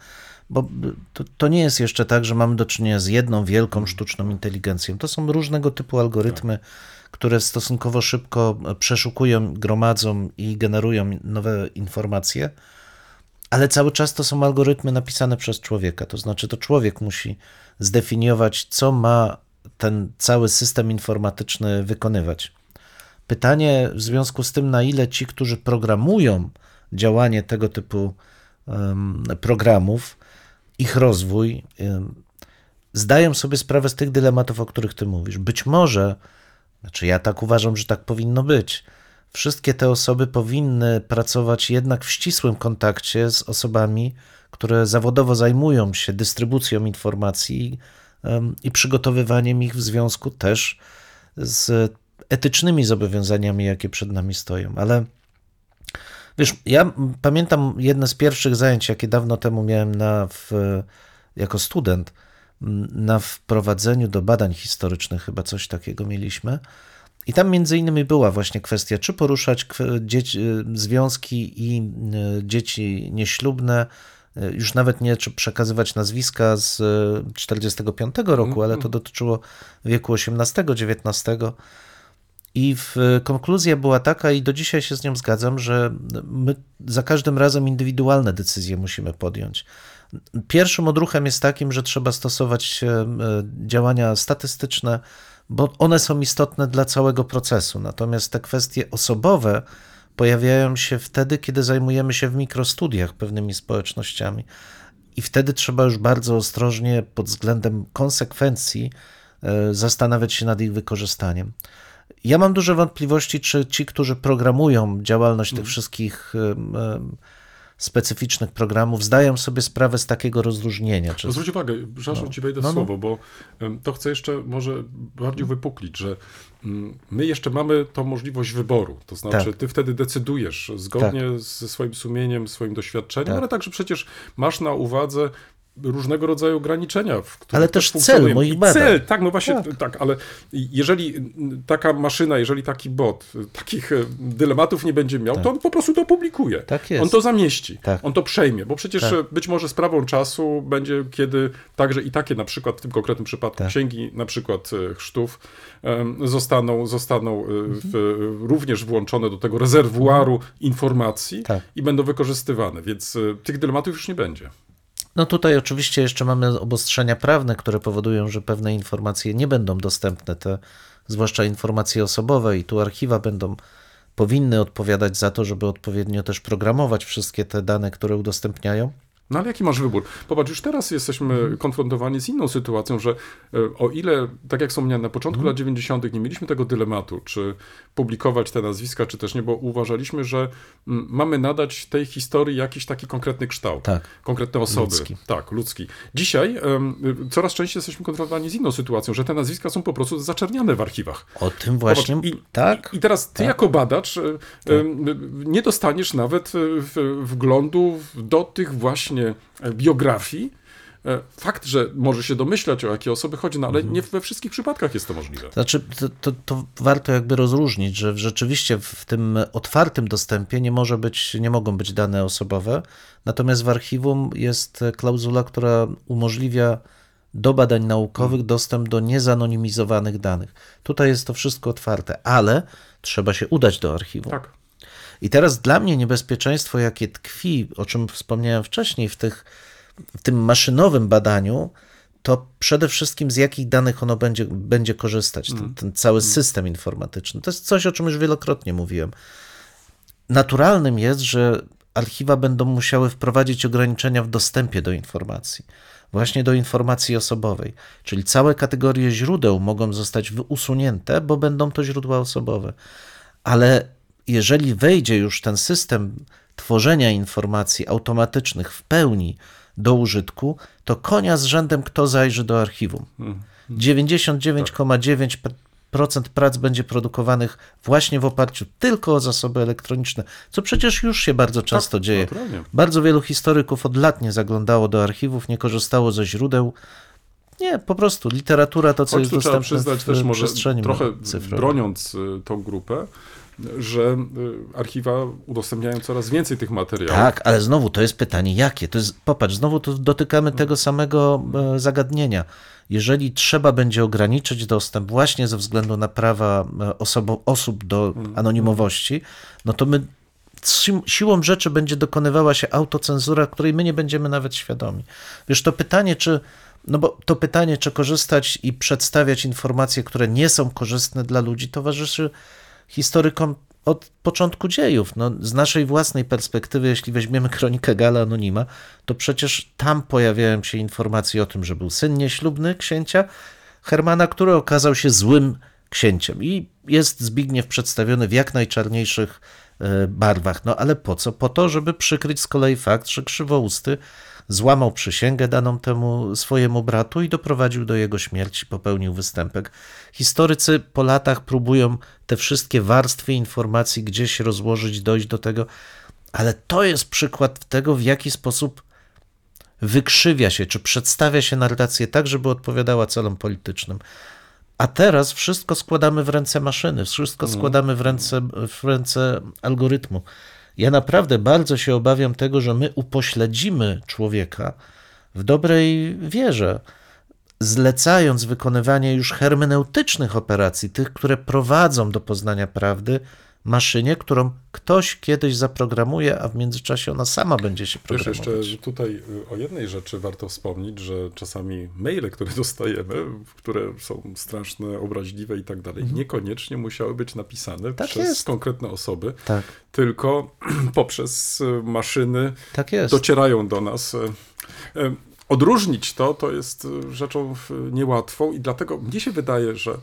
Bo to, to nie jest jeszcze tak, że mamy do czynienia z jedną wielką sztuczną inteligencją. To są różnego typu algorytmy, które stosunkowo szybko przeszukują, gromadzą i generują nowe informacje, ale cały czas to są algorytmy napisane przez człowieka. To znaczy, to człowiek musi zdefiniować, co ma ten cały system informatyczny wykonywać. Pytanie w związku z tym, na ile ci, którzy programują działanie tego typu programów, ich rozwój, zdają sobie sprawę z tych dylematów, o których ty mówisz. Być może, znaczy ja tak uważam, że tak powinno być. Wszystkie te osoby powinny pracować jednak w ścisłym kontakcie z osobami, które zawodowo zajmują się dystrybucją informacji i przygotowywaniem ich w związku też z etycznymi zobowiązaniami, jakie przed nami stoją. Ale wiesz, ja pamiętam jedne z pierwszych zajęć, jakie dawno temu miałem na, w, jako student, na wprowadzeniu do badań historycznych, chyba coś takiego mieliśmy. I tam między innymi była właśnie kwestia, czy poruszać dzieci, y, związki i y, dzieci nieślubne, y, już nawet nie czy przekazywać nazwiska z 45 roku, ale to dotyczyło wieku XVIII-XIX. I w, konkluzja była taka, i do dzisiaj się z nią zgadzam, że my za każdym razem indywidualne decyzje musimy podjąć. Pierwszym odruchem jest takim, że trzeba stosować e, działania statystyczne, bo one są istotne dla całego procesu. Natomiast te kwestie osobowe pojawiają się wtedy, kiedy zajmujemy się w mikrostudiach pewnymi społecznościami. I wtedy trzeba już bardzo ostrożnie pod względem konsekwencji e, zastanawiać się nad ich wykorzystaniem. Ja mam duże wątpliwości, czy ci, którzy programują działalność tych wszystkich em, em, specyficznych programów, zdają sobie sprawę z takiego rozróżnienia. Czy... No zwróć uwagę, przepraszam, ci wejdę w No, no. słowo, bo to chcę jeszcze może bardziej wypuklić, że mm, my jeszcze mamy tą możliwość wyboru. To znaczy, Tak. ty wtedy decydujesz zgodnie ze swoim sumieniem, swoim doświadczeniem, Tak. ale także przecież masz na uwadze różnego rodzaju ograniczenia, w których Ale też cel moich I badań. Cel, tak, no właśnie, Tak. tak. ale jeżeli taka maszyna, jeżeli taki bot takich y, dylematów nie będzie miał, to on po prostu to publikuje. Tak jest. On to zamieści, Tak. on to przejmie, bo przecież Tak. y, być może sprawą czasu będzie, kiedy także i takie na przykład w tym konkretnym przypadku Tak. księgi, na przykład e, chrztów, zostaną, zostaną e, w, również włączone do tego rezerwuaru informacji Tak. i będą wykorzystywane, więc e, tych dylematów już nie będzie. No tutaj oczywiście jeszcze mamy obostrzenia prawne, które powodują, że pewne informacje nie będą dostępne, te, zwłaszcza informacje osobowe i tu archiwa będą powinny odpowiadać za to, żeby odpowiednio też programować wszystkie te dane, które udostępniają. No ale jaki masz wybór? Popatrz, już teraz jesteśmy Mhm. konfrontowani z inną sytuacją, że e, o ile, tak jak wspomniałem, na początku Mhm. lat 90. nie mieliśmy tego dylematu, czy publikować te nazwiska, czy też nie, bo uważaliśmy, że mm, mamy nadać tej historii jakiś taki konkretny kształt. Tak. Konkretne osoby. Ludzki. Tak, ludzki. Dzisiaj y, coraz częściej jesteśmy konfrontowani z inną sytuacją, że te nazwiska są po prostu zaczerniane w archiwach. O tym właśnie, Zobacz, i, tak? I teraz ty jako badacz y, y, nie dostaniesz nawet w- wglądu do tych właśnie e, biografii. E, Fakt, że może się domyślać, o jakie osoby chodzi, no ale Mhm. nie we wszystkich przypadkach jest to możliwe. Znaczy, to, to, to warto jakby rozróżnić, że rzeczywiście w, w tym otwartym dostępie nie może być, nie mogą być dane osobowe, natomiast w archiwum jest klauzula, która umożliwia do badań naukowych dostęp do niezanonimizowanych danych. Tutaj jest to wszystko otwarte, ale trzeba się udać do archiwum. Tak. I teraz dla mnie niebezpieczeństwo, jakie tkwi, o czym wspomniałem wcześniej, w, tych, w tym maszynowym badaniu, to przede wszystkim z jakich danych ono będzie, będzie korzystać, ten, ten cały system informatyczny. To jest coś, o czym już wielokrotnie mówiłem. Naturalnym jest, że archiwa będą musiały wprowadzić ograniczenia w dostępie do informacji, właśnie do informacji osobowej. Czyli całe kategorie źródeł mogą zostać usunięte, bo będą to źródła osobowe. Ale jeżeli wejdzie już ten system tworzenia informacji automatycznych w pełni do użytku, to konia z rzędem kto zajrzy do archiwum. 99,9% prac będzie produkowanych właśnie w oparciu tylko o zasoby elektroniczne, co przecież już się bardzo często dzieje. naturalnie. Bardzo wielu historyków od lat nie zaglądało do archiwów, nie korzystało ze źródeł. Nie, po prostu literatura to, co Choć jest trzeba dostępne przyznać w też może przestrzeni trochę cyfrowej. broniąc y, tą grupę, że y, archiwa udostępniają coraz więcej tych materiałów. Tak, ale znowu to jest pytanie, jakie? To jest, popatrz, znowu tu dotykamy tego samego e, zagadnienia. Jeżeli trzeba będzie ograniczyć dostęp właśnie ze względu na prawa e, osobo, osób do anonimowości, no to my si- siłą rzeczy będzie dokonywała się autocenzura, której my nie będziemy nawet świadomi. Wiesz, to pytanie, czy no bo to pytanie, czy korzystać i przedstawiać informacje, które nie są korzystne dla ludzi, towarzyszy historykom od początku dziejów. No, z naszej własnej perspektywy, jeśli weźmiemy kronikę Gala Anonima, to przecież tam pojawiają się informacje o tym, że był syn nieślubny księcia Hermana, który okazał się złym księciem. I jest Zbigniew przedstawiony w jak najczarniejszych e, barwach. No ale po co? Po to, żeby przykryć z kolei fakt, że krzywousty złamał przysięgę daną temu swojemu bratu i doprowadził do jego śmierci, popełnił występek. Historycy po latach próbują te wszystkie warstwy informacji gdzieś rozłożyć, dojść do tego, ale to jest przykład tego, w jaki sposób wykrzywia się, czy przedstawia się narrację tak, żeby odpowiadała celom politycznym. A teraz wszystko składamy w ręce maszyny, wszystko składamy w ręce, w ręce algorytmu. Ja naprawdę bardzo się obawiam tego, że my upośledzimy człowieka w dobrej wierze, zlecając wykonywanie już hermeneutycznych operacji, tych, które prowadzą do poznania prawdy, maszynie, którą ktoś kiedyś zaprogramuje, a w międzyczasie ona sama będzie się Wiesz, programować. jeszcze tutaj y, o jednej rzeczy warto wspomnieć, że czasami maile, które dostajemy, które są straszne, obraźliwe i tak dalej, niekoniecznie musiały być napisane Mhm. Tak przez jest. konkretne osoby, Tak, tylko poprzez y, maszyny tak docierają do nas. Y, Odróżnić to, to jest rzeczą niełatwą i dlatego mnie się wydaje, że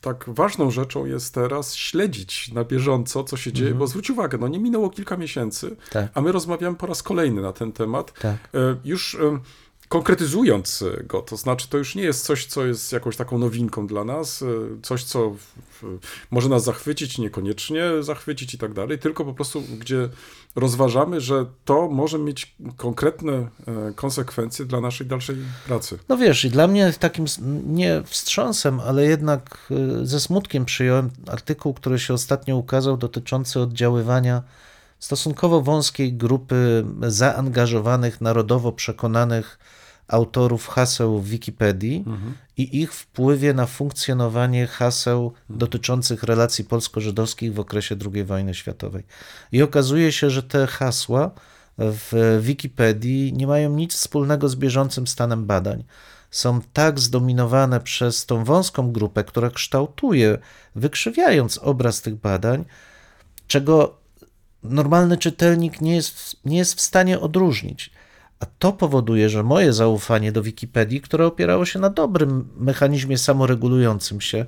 tak ważną rzeczą jest teraz śledzić na bieżąco, co się dzieje, bo zwróć uwagę, no nie minęło kilka miesięcy, Mhm. Tak. a my rozmawiamy po raz kolejny na ten temat. Tak. E, Już konkretyzując go, to znaczy to już nie jest coś, co jest jakąś taką nowinką dla nas, e, coś, co może nas zachwycić, niekoniecznie zachwycić i tak dalej, tylko po prostu, gdzie rozważamy, że to może mieć konkretne e, konsekwencje dla naszej dalszej pracy. No wiesz, i dla mnie takim nie wstrząsem, ale jednak y, ze smutkiem przyjąłem artykuł, który się ostatnio ukazał, dotyczący oddziaływania stosunkowo wąskiej grupy zaangażowanych, narodowo przekonanych autorów haseł w Wikipedii i ich wpływie na funkcjonowanie haseł dotyczących relacji polsko-żydowskich w okresie II wojny światowej. I okazuje się, że te hasła w Wikipedii nie mają nic wspólnego z bieżącym stanem badań. Są tak zdominowane przez tą wąską grupę, która kształtuje, wykrzywiając obraz tych badań, czego normalny czytelnik nie jest, nie jest w stanie odróżnić. A to powoduje, że moje zaufanie do Wikipedii, które opierało się na dobrym mechanizmie samoregulującym się,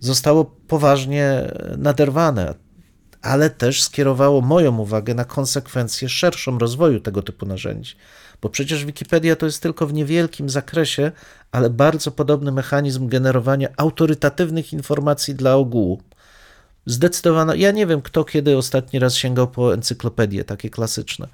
zostało poważnie naderwane, ale też skierowało moją uwagę na konsekwencje szerszą rozwoju tego typu narzędzi. Bo przecież Wikipedia to jest tylko w niewielkim zakresie, ale bardzo podobny mechanizm generowania autorytatywnych informacji dla ogółu. Zdecydowano, ja nie wiem, kto kiedy ostatni raz sięgał po encyklopedie, takie klasyczne.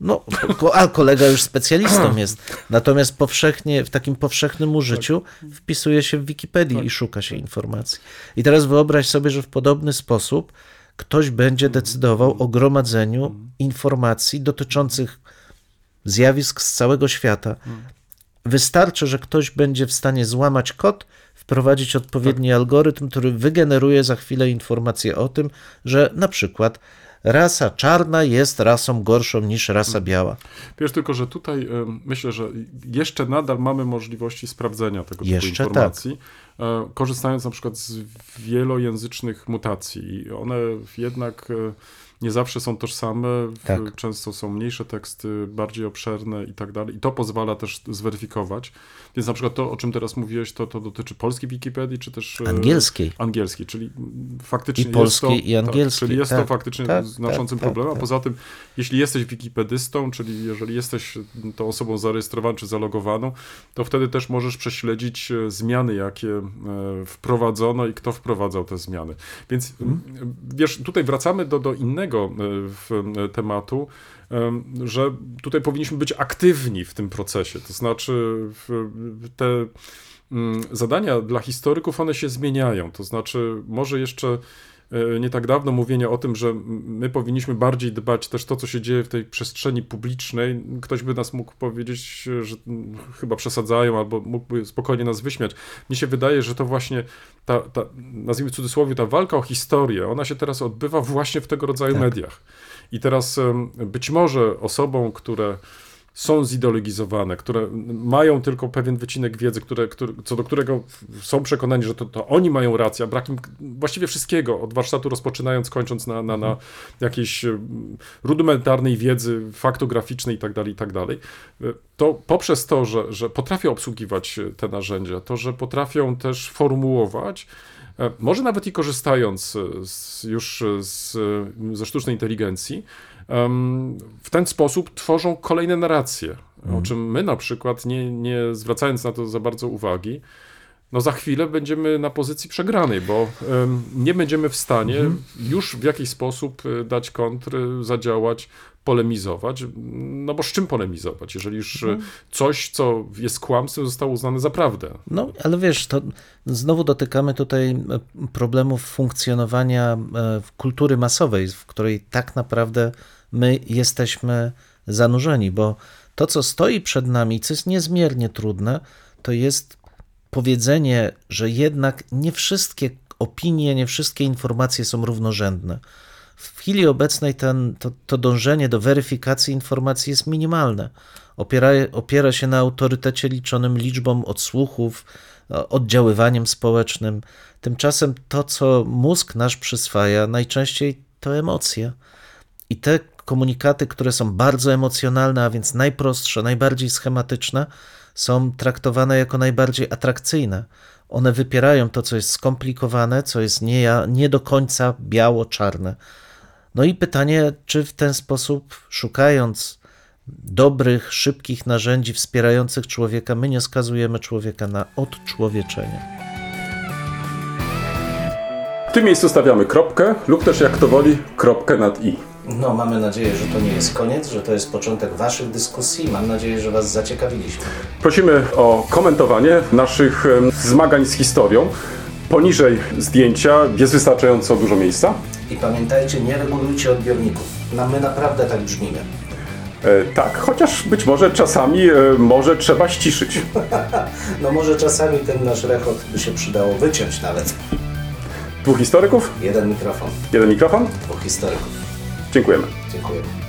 No, a kolega już specjalistą jest. Natomiast powszechnie, w takim powszechnym użyciu wpisuje się w Wikipedii i szuka się informacji. I teraz wyobraź sobie, że w podobny sposób ktoś będzie decydował o gromadzeniu informacji dotyczących zjawisk z całego świata. wystarczy, że ktoś będzie w stanie złamać kod, wprowadzić odpowiedni algorytm, który wygeneruje za chwilę informację o tym, że na przykład rasa czarna jest rasą gorszą niż rasa biała. Wiesz tylko, że tutaj myślę, że jeszcze nadal mamy możliwości sprawdzenia tego typu Jeszcze tak. informacji, e, korzystając na przykład z wielojęzycznych mutacji. I one jednak e, nie zawsze są tożsame, w- Tak. często są mniejsze teksty, bardziej obszerne i tak dalej. I to pozwala też zweryfikować. Więc na przykład to, o czym teraz mówiłeś, to, to dotyczy polskiej Wikipedii, czy też e, Angielskiej. angielskiej, czyli faktycznie I polskiej, jest to, i angielskiej, Tak, czyli jest to tak, faktycznie tak, znaczącym tak, problemem, tak, a poza tym, jeśli jesteś wikipedystą, czyli jeżeli jesteś tą osobą zarejestrowaną czy zalogowaną, to wtedy też możesz prześledzić e, zmiany, jakie e, wprowadzono i kto wprowadzał te zmiany. Więc Mhm. m, wiesz, tutaj wracamy do, do innego e, w, e, tematu, em, że tutaj powinniśmy być aktywni w tym procesie, to znaczy te mm, zadania dla historyków, one się zmieniają. To znaczy, może jeszcze e, nie tak dawno mówienie o tym, że my powinniśmy bardziej dbać też to, co się dzieje w tej przestrzeni publicznej. Ktoś by nas mógł powiedzieć, że chyba przesadzają, albo mógłby spokojnie nas wyśmiać. Mnie się wydaje, że to właśnie ta, ta nazwijmy w cudzysłowie, ta walka o historię, ona się teraz odbywa właśnie w tego rodzaju mediach. I teraz być może osobom, które są zideologizowane, które mają tylko pewien wycinek wiedzy, które, które, co do którego są przekonani, że to, to oni mają rację, a brak im właściwie wszystkiego, od warsztatu rozpoczynając, kończąc na, na, na jakiejś em, rudymentarnej wiedzy faktograficznej itd., itd., to poprzez to, że, że potrafią obsługiwać te narzędzia, to, że potrafią też formułować, e, może nawet i korzystając e, z, już z, ze sztucznej inteligencji, w ten sposób tworzą kolejne narracje, o czym my na przykład, nie, nie zwracając na to za bardzo uwagi, no za chwilę będziemy na pozycji przegranej, bo nie będziemy w stanie już w jakiś sposób e, dać kontry, zadziałać, polemizować. No bo z czym polemizować, jeżeli już e, coś, co jest kłamstwem, zostało uznane za prawdę? No, ale wiesz, to znowu dotykamy tutaj e, problemów funkcjonowania e, kultury masowej, w której tak naprawdę my jesteśmy zanurzeni, bo to, co stoi przed nami, co jest niezmiernie trudne, to jest powiedzenie, że jednak nie wszystkie opinie, nie wszystkie informacje są równorzędne. W chwili obecnej ten, to, to dążenie do weryfikacji informacji jest minimalne. Opiera, opiera się na autorytecie liczonym liczbą odsłuchów, oddziaływaniem społecznym. Tymczasem to, co mózg nasz przyswaja, najczęściej to emocje. I te komunikaty, które są bardzo emocjonalne, a więc najprostsze, najbardziej schematyczne, są traktowane jako najbardziej atrakcyjne. One wypierają to, co jest skomplikowane, co jest nie, nie do końca biało-czarne. No i pytanie, czy w ten sposób, szukając dobrych, szybkich narzędzi wspierających człowieka, my nie skazujemy człowieka na odczłowieczenie. W tym miejscu stawiamy kropkę lub też jak to woli kropkę nad i. No, mamy nadzieję, że to nie jest koniec, że to jest początek Waszych dyskusji. Mam nadzieję, że Was zaciekawiliśmy. Prosimy o komentowanie naszych zmagań z historią. Poniżej zdjęcia jest wystarczająco dużo miejsca. I pamiętajcie, nie regulujcie odbiorników. No, my naprawdę tak brzmimy. E, tak, chociaż być może czasami e, może trzeba ściszyć. No może czasami ten nasz rechot by się przydało wyciąć nawet. Dwóch historyków, Jeden mikrofon, jeden mikrofon. dwóch historyków. Dziękujemy. Dziękuję.